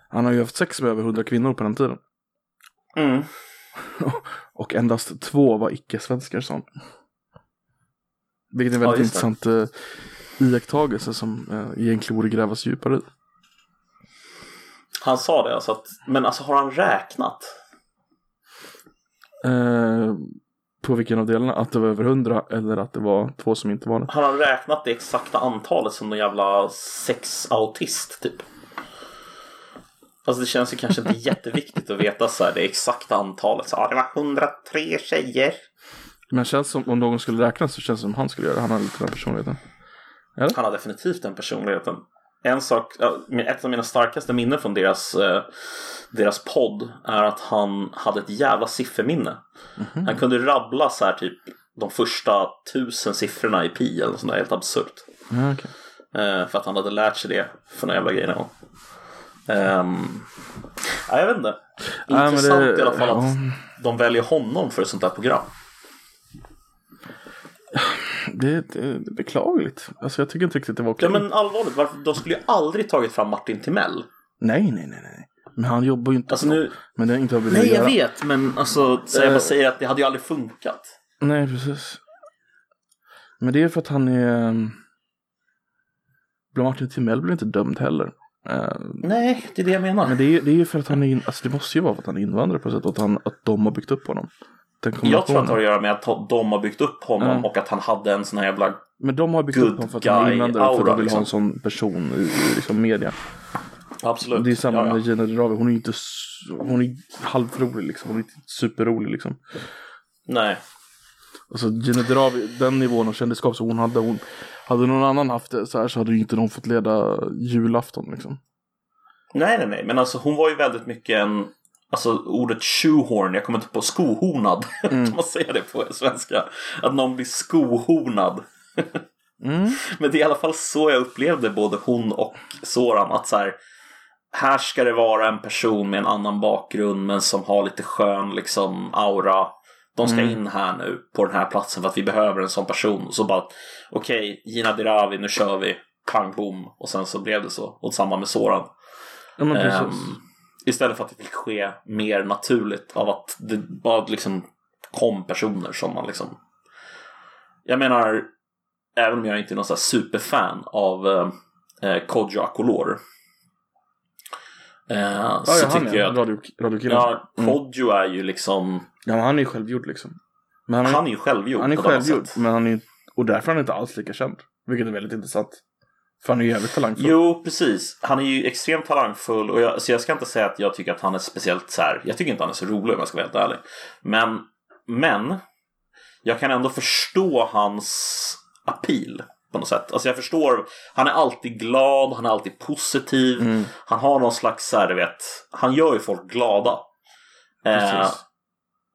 Han har ju haft sex med över 100 kvinnor på den tiden. Mm. Och endast två var icke-svenskar han. Vilket är en Ja, väldigt det. intressant eh, iakttagelse som eh, egentligen borde grävas djupare i. Han sa det alltså att, men alltså har han räknat? Eh, på vilken av delarna? Att det var över 100 eller att det var två som inte var det. Har han räknat det exakta antalet som någon jävla sexautist typ? Alltså det känns ju kanske inte jätteviktigt att veta så här, det exakta antalet. Så, ja, det var 103 tjejer. Men känns som om någon skulle räkna så känns det som han skulle göra det. Han har lite den personligheten. Han har definitivt den personligheten. En sak, ja, ett av mina starkaste minnen från deras, eh, deras podd är att han hade ett jävla sifferminne. Han kunde rabbla så här typ de första tusen siffrorna i pi eller något sånt där helt absurt. Ja, okej. Eh, för att han hade lärt sig det för några jävla grejer någon gång. Ehm, ja, jag vet inte. Ja, Intressant det- i alla fall att ja. de väljer honom för ett sånt här program. Det, det, det är beklagligt. Alltså jag tycker inte riktigt det var okej. Ja men allvarligt, varför, de skulle ju aldrig tagit fram Martin Timell. Nej, nej, nej, nej. Men han jobbar ju inte Alltså nu. Men det är inte vad nej jag göra. vet men alltså, så jag Eh. bara säger att det hade ju aldrig funkat. Nej, precis. Men det är för att han är... um, Martin Timell blir inte dömd heller. Eh, Nej, det är det jag menar. men det är, det är ju för att han är, in- alltså det måste ju vara för att han är invandrare på sätt. Och att, han, att de har byggt upp honom. Jag tror att det har att göra med att de har byggt upp honom Mm. och att han hade en sån här jävla... Men de har byggt upp honom för att han är invandrare. För att de vill ha en liksom. sån person i, i liksom media. Absolut. Det är samma Ja, ja. med Gina Dirawi. Hon är inte... Hon är halvrolig liksom. Hon är inte superrolig liksom. Nej. Alltså Gina Dirawi, den nivån av kändisskap som hon hade. Hon, hade någon annan haft det så här så hade ju inte de fått leda julafton liksom. nej, nej, nej. Men alltså hon var ju väldigt mycket en... Alltså ordet shoehorn, jag kommer inte på skohornad. Mm. man säga det på svenska? Att någon blir skohornad. Mm. Men det är i alla fall så jag upplevde både hon och Soran. Att så här, här ska det vara en person med en annan bakgrund men som har lite skön liksom aura. De ska Mm. in här nu på den här platsen för att vi behöver en sån person. Så bara, okej, Gina Dirawi, nu kör vi. Pang bom. Och sen så blev det så. Och samma med Soran. Ja men precis. Ehm, istället för att det fick ske mer naturligt av att det bara liksom kom personer som man liksom... Jag menar, även om jag inte är någon sån här superfan av eh, eh, Kodjo Akolor. Eh, ja, så ja, tycker jag att radio, radiokillen. ja, Mm. Kodjo är ju liksom... Ja, men han är ju självgjord liksom. Men han är, Han är ju självgjord han är självgjord, men han är och därför är han inte alls lika känd. Vilket är väldigt intressant. För han är ju jävligt talangfull. Jo, precis. Han är ju extremt talangfull och jag, så jag ska inte säga att jag tycker att han är speciellt så här. Jag tycker inte han är så rolig om jag ska vara helt ärlig. Men, men jag kan ändå förstå hans appeal på något sätt. Alltså jag förstår, han är alltid glad, han är alltid positiv. Mm. Han har någon slags, så här, vet, han gör ju folk glada. Eh,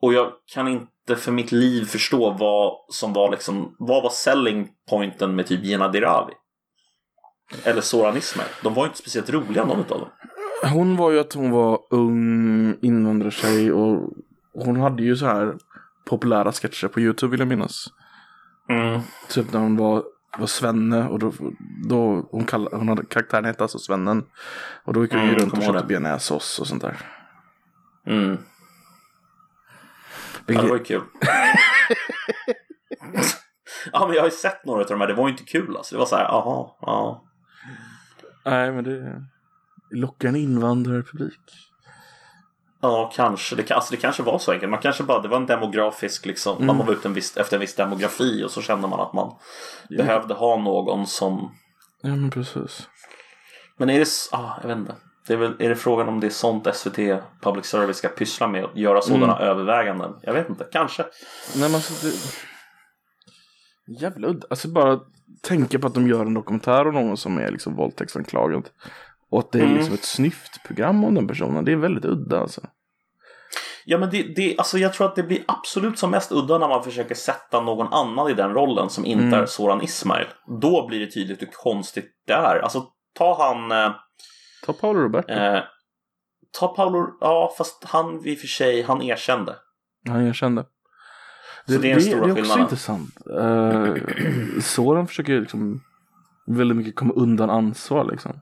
och jag kan inte för mitt liv förstå vad som var liksom, vad var selling pointen med typ Gina Dirawi? Eller Soran Ismail. De var ju inte speciellt roliga någon av dem. Hon var ju att hon var ung invandrartjej och hon hade ju så här populära sketcher på YouTube vill jag minnas. Mm. Typ när hon var, var svenne och då, då hon, kallade, hon hade, karaktären hette alltså svennen. Och då gick hon ju Mm, runt och köpte bearnaisesås och sånt där. Mm. Ja, Vilket, det var ju kul. ja, men jag har ju sett några av de här. Det var ju inte kul alltså. Det var så här, aha, ja. Nej men det lockar en invandrarpublik. Ja, kanske. Det, alltså, det kanske var så enkelt. Man kanske bara, det var en demografisk liksom. Mm. Man var ute en viss, efter en viss demografi och så kände man att man behövde ha någon som Ja men precis. Men är det, ah, jag vet inte. Det är, väl, är det frågan om det är sånt SVT Public Service ska pyssla med? Att göra sådana överväganden? Jag vet inte, kanske. Nej men alltså det... Jävla udda. Alltså bara tänka på att de gör en dokumentär om någon som är liksom våldtäktsanklagad. Och att det är Mm. liksom ett snyftprogram om den personen. Det är väldigt udda alltså. Ja men det, det, alltså jag tror att det blir absolut som mest udda när man försöker sätta någon annan i den rollen som inte Mm. är Soran Ismail. Då blir det tydligt hur konstigt det är. Alltså ta han... Eh, Ta Paolo Roberto. eh, ta Paolo... Ja fast han i och för sig, han erkände. Han erkände. Så det är den stora det är också intressant. Uh, Soran försöker liksom väldigt mycket komma undan ansvar liksom.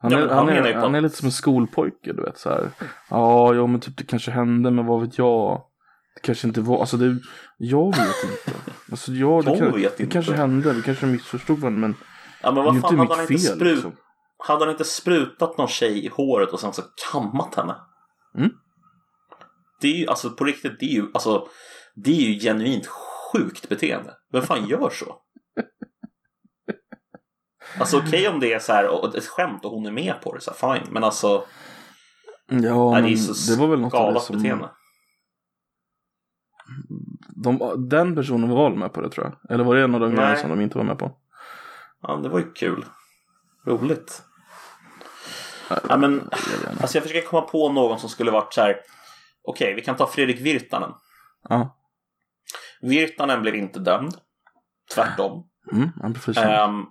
Han, Ja, är, han är, han är lite som en skolpojke, du vet så här. Ja, ja, men typ det kanske hände, men vad vet jag? Det kanske inte var, alltså det, jag vet inte. Alltså jag, det, Jag kan, vet det inte. kanske hände, vi kanske missförstod varandra, men Ja men det vad fan, hade han inte, fel sprut, liksom. hade han inte sprutat någon tjej i håret och sen så kammat henne? Mm. Det är ju, alltså på riktigt, det är ju, alltså, det är ju genuint sjukt beteende. Vem fan gör så? Alltså okej om det är så här och ett skämt och hon är med på det, så här, fine. Men alltså, Ja, nej, men det så det var väl något av det som, beteende. de, den personen var väl med på det tror jag. Eller var det en av de grejerna Nej. som de inte var med på? Ja, det var ju kul. Roligt. Ja, men, alltså jag försöker komma på någon som skulle varit så här. Okej, vi kan ta Fredrik Virtanen. Ja, Virtanen blev inte dömd. Tvärtom. mm, han blev frikänd. Ehm,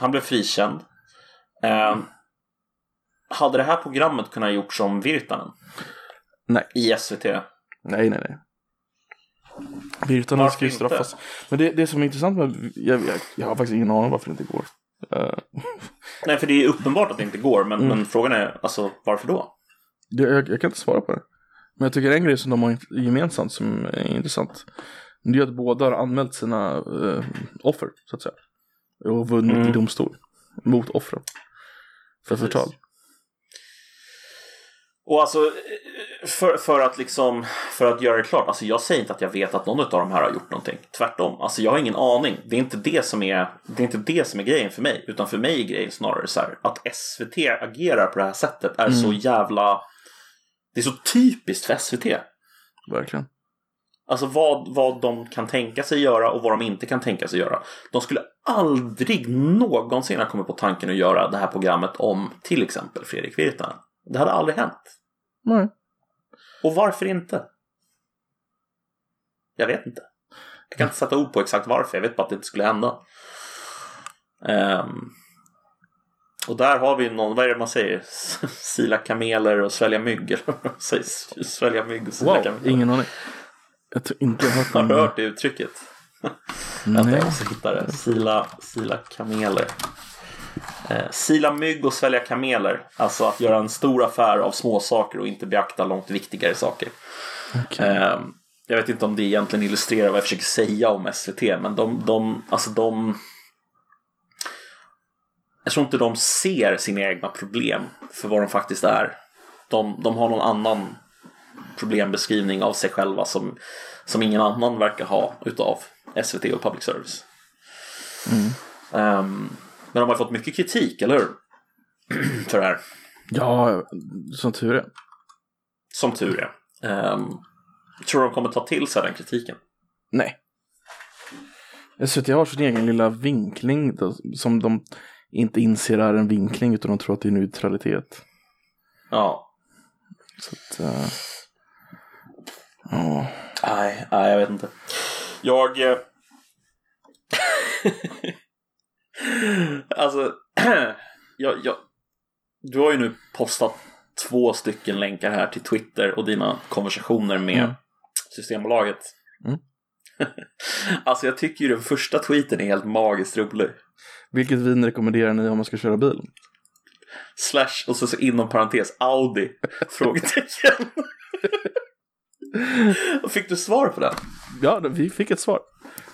han blev frikänd. Ehm, hade det här programmet kunnat gjort som Virtanen? Nej. I SVT? Nej, nej, nej. Virtanen ska ju straffas. Men det, det som är intressant med, jag, jag, jag har faktiskt ingen aning varför det inte går. Eh, Nej, för det är uppenbart att det inte går. Men, Mm. men frågan är alltså varför då? det, jag, jag kan inte svara på det. Men jag tycker en grej som de har gemensamt som är intressant. Det är att båda har anmält sina eh, offer, så att säga. Och vunnit Mm. i domstol. Mot offren. För Precis. förtal. Och alltså, för, för att liksom, för att göra det klart, alltså jag säger inte att jag vet att någon av de här har gjort någonting. Tvärtom, alltså jag har ingen aning. Det är inte det som är, det är inte det som är grejen för mig, utan för mig är grejen snarare så här att SVT agerar på det här sättet är så jävla, det är så typiskt för SVT. Verkligen. Alltså vad, vad de kan tänka sig göra och vad de inte kan tänka sig göra. De skulle aldrig någonsin ha kommit på tanken att göra det här programmet om till exempel Fredrik Virtanen. Det hade aldrig hänt. Nej. Och varför inte? Jag vet inte. Jag kan inte sätta ord på exakt varför. Jag vet bara att det inte skulle hända. Ehm, och där har vi någon, vad är det man säger? Sila kameler och svälja mygg. Svälja mygg och sila Wow, kameler. ingen aning. Jag tror inte jag har hört Har du hört det uttrycket? Vänta, Nej. jag måste hitta det. Sila, sila kameler. Eh, sila mygg och svälja kameler. Alltså att göra en stor affär av små saker och inte beakta långt viktigare saker. Okej. Eh, jag vet inte om det egentligen illustrerar vad jag försöker säga om SVT, men de, de, alltså de... Jag tror inte de ser sina egna problem för vad de faktiskt är. De, de har någon annan problembeskrivning av sig själva som, som ingen annan verkar ha utav SVT och public service. Ehm, men de har fått mycket kritik, eller hur? för det här. Ja, som tur är. Som tur är. Um, tror du de kommer ta till sig den kritiken? Nej. SVT har sin egen lilla vinkling som de inte inser är en vinkling utan de tror att det är neutralitet. Ja. Så att, eh, ja. Nej, nej, jag vet inte. Jag... eh, alltså, jag, jag, du har ju nu postat två stycken länkar här till Twitter och dina konversationer med Mm. Systembolaget. Mm. alltså jag tycker ju den första tweeten är helt magiskt rolig. Vilket vin rekommenderar ni om man ska köra bil? Slash och så, så inom parentes Audi? Frågetecken. Och Fick du svar på den? Ja, vi fick ett svar.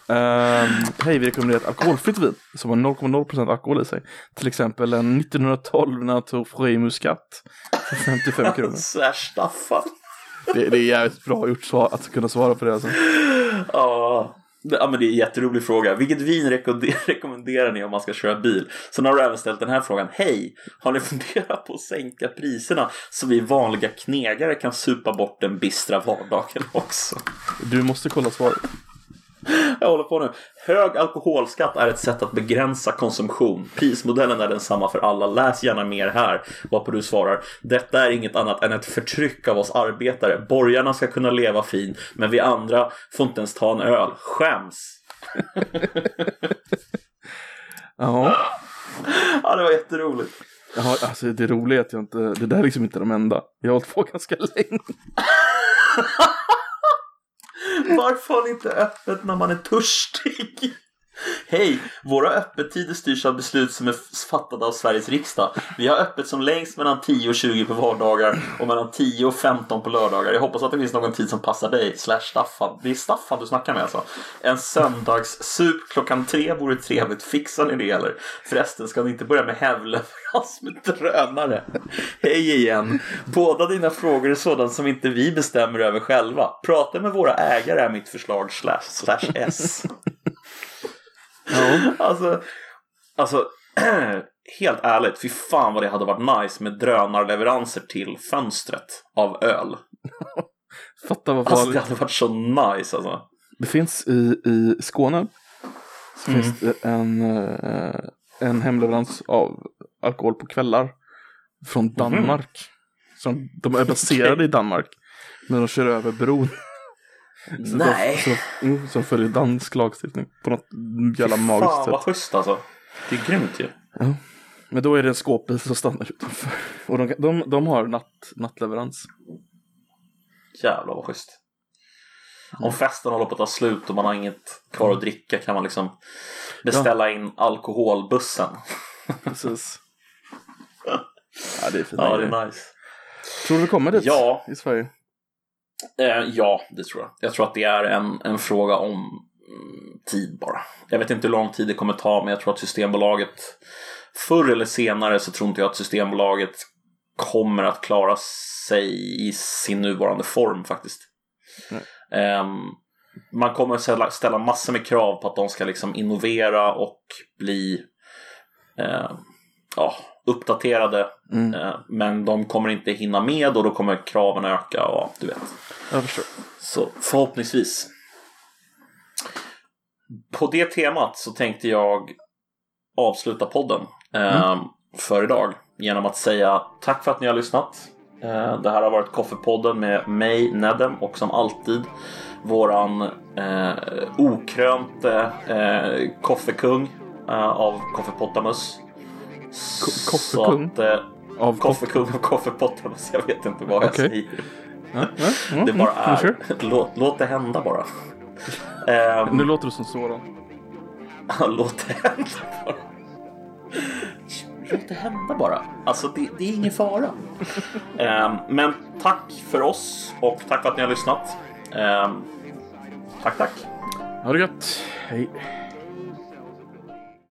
Ehm, Hej, vi rekommenderar ett alkoholfritt vin som har 0,0% alkohol i sig. Till exempel en 1912 Nato Frey Muscat för 55 kronor. Slash Staffan. Det, det är jävligt bra gjort svar, att kunna svara på det alltså. Ja, Ja, men det är en jätterolig fråga. Vilket vin rekommenderar ni om man ska köra bil? Sen har du även ställt den här frågan. Hej! Har ni funderat på att sänka priserna så vi vanliga knegare kan supa bort den bistra vardagen också? Du måste kolla svaret. Jag håller på nu. Hög alkoholskatt är ett sätt att begränsa konsumtion. Prismodellen är densamma för alla. Läs gärna mer här. Varpå du svarar. Detta är inget annat än ett förtryck av oss arbetare. Borgarna ska kunna leva fin, men vi andra får inte ens ta en öl. Skäms! Ja. Ja, det var jätteroligt. Ja, alltså det roliga är att jag inte, det där är liksom inte de enda. Jag har hållit på ganska länge. Varför har ni inte öppet när man är törstig? Hej! Våra öppettider styrs av beslut som är fattade av Sveriges riksdag. Vi har öppet som längst mellan 10 och 20 på vardagar och mellan 10 och 15 på lördagar. Jag hoppas att det finns någon tid som passar dig, slash Staffan. Det är Staffan du snackar med alltså. En söndagssup klockan tre vore trevligt. Fixar ni det eller? Förresten, ska ni inte börja med hävleverans med drönare? Hej igen! Båda dina frågor är sådant som inte vi bestämmer över själva. Prata med våra ägare är mitt förslag, slash, slash S. Ja. Alltså, alltså helt ärligt, fy fan vad det hade varit nice med drönarleveranser till fönstret av öl. Fatta vad Alltså farligt. det hade varit så nice alltså. Det finns i, i Skåne. Så Mm. finns det en, eh, en hemleverans av alkohol på kvällar. Från Danmark. Som, de är baserade i Danmark. Men de kör över bron. Så Nej. De, så, mm, som följer dansk lagstiftning. På något jävla magiskt Fan vad sätt. schysst alltså. Det är grymt ju. Men då är det en skåpbil som stannar utanför. Och de, de, de har natt, nattleverans. Jävlar vad schysst. Om festen håller på att ta slut och man har inget kvar att dricka kan man liksom beställa in alkoholbussen. Precis. Ja, det är fint. Ja, det är nice. Tror du det kommer dit Ja. i Sverige? Eh, ja, det tror jag. Jag tror att det är en, en fråga om mm, tid bara. Jag vet inte hur lång tid det kommer ta, men jag tror att Systembolaget förr eller senare så tror inte jag att Systembolaget kommer att klara sig i sin nuvarande form faktiskt. Ehm, man kommer att ställa, massor med krav på att de ska liksom innovera och bli eh, ja, uppdaterade. Mm. Eh, men de kommer inte hinna med och då kommer kraven öka och du vet. Jag förstår. Så förhoppningsvis. På det temat så tänkte jag avsluta podden eh, för idag genom att säga tack för att ni har lyssnat. Eh, det här har varit Koffepodden med mig, Nedem, och som alltid våran eh, okrönte eh, koffekung eh, av Koffepottamus. Ko- koffekung? Eh, Av Koffekung av Koffepottamus, jag vet inte vad jag Okej. säger. Ja, ja, ja, Det bara mm, är. sure. Låt, låt det hända bara. Ehm, Nu låter du som Soran. låt det hända bara. Låt det hända bara. Alltså det, det är ingen fara. Ehm, men tack för oss och tack för att ni har lyssnat. Ehm, tack, tack. Ha det gött. Hej.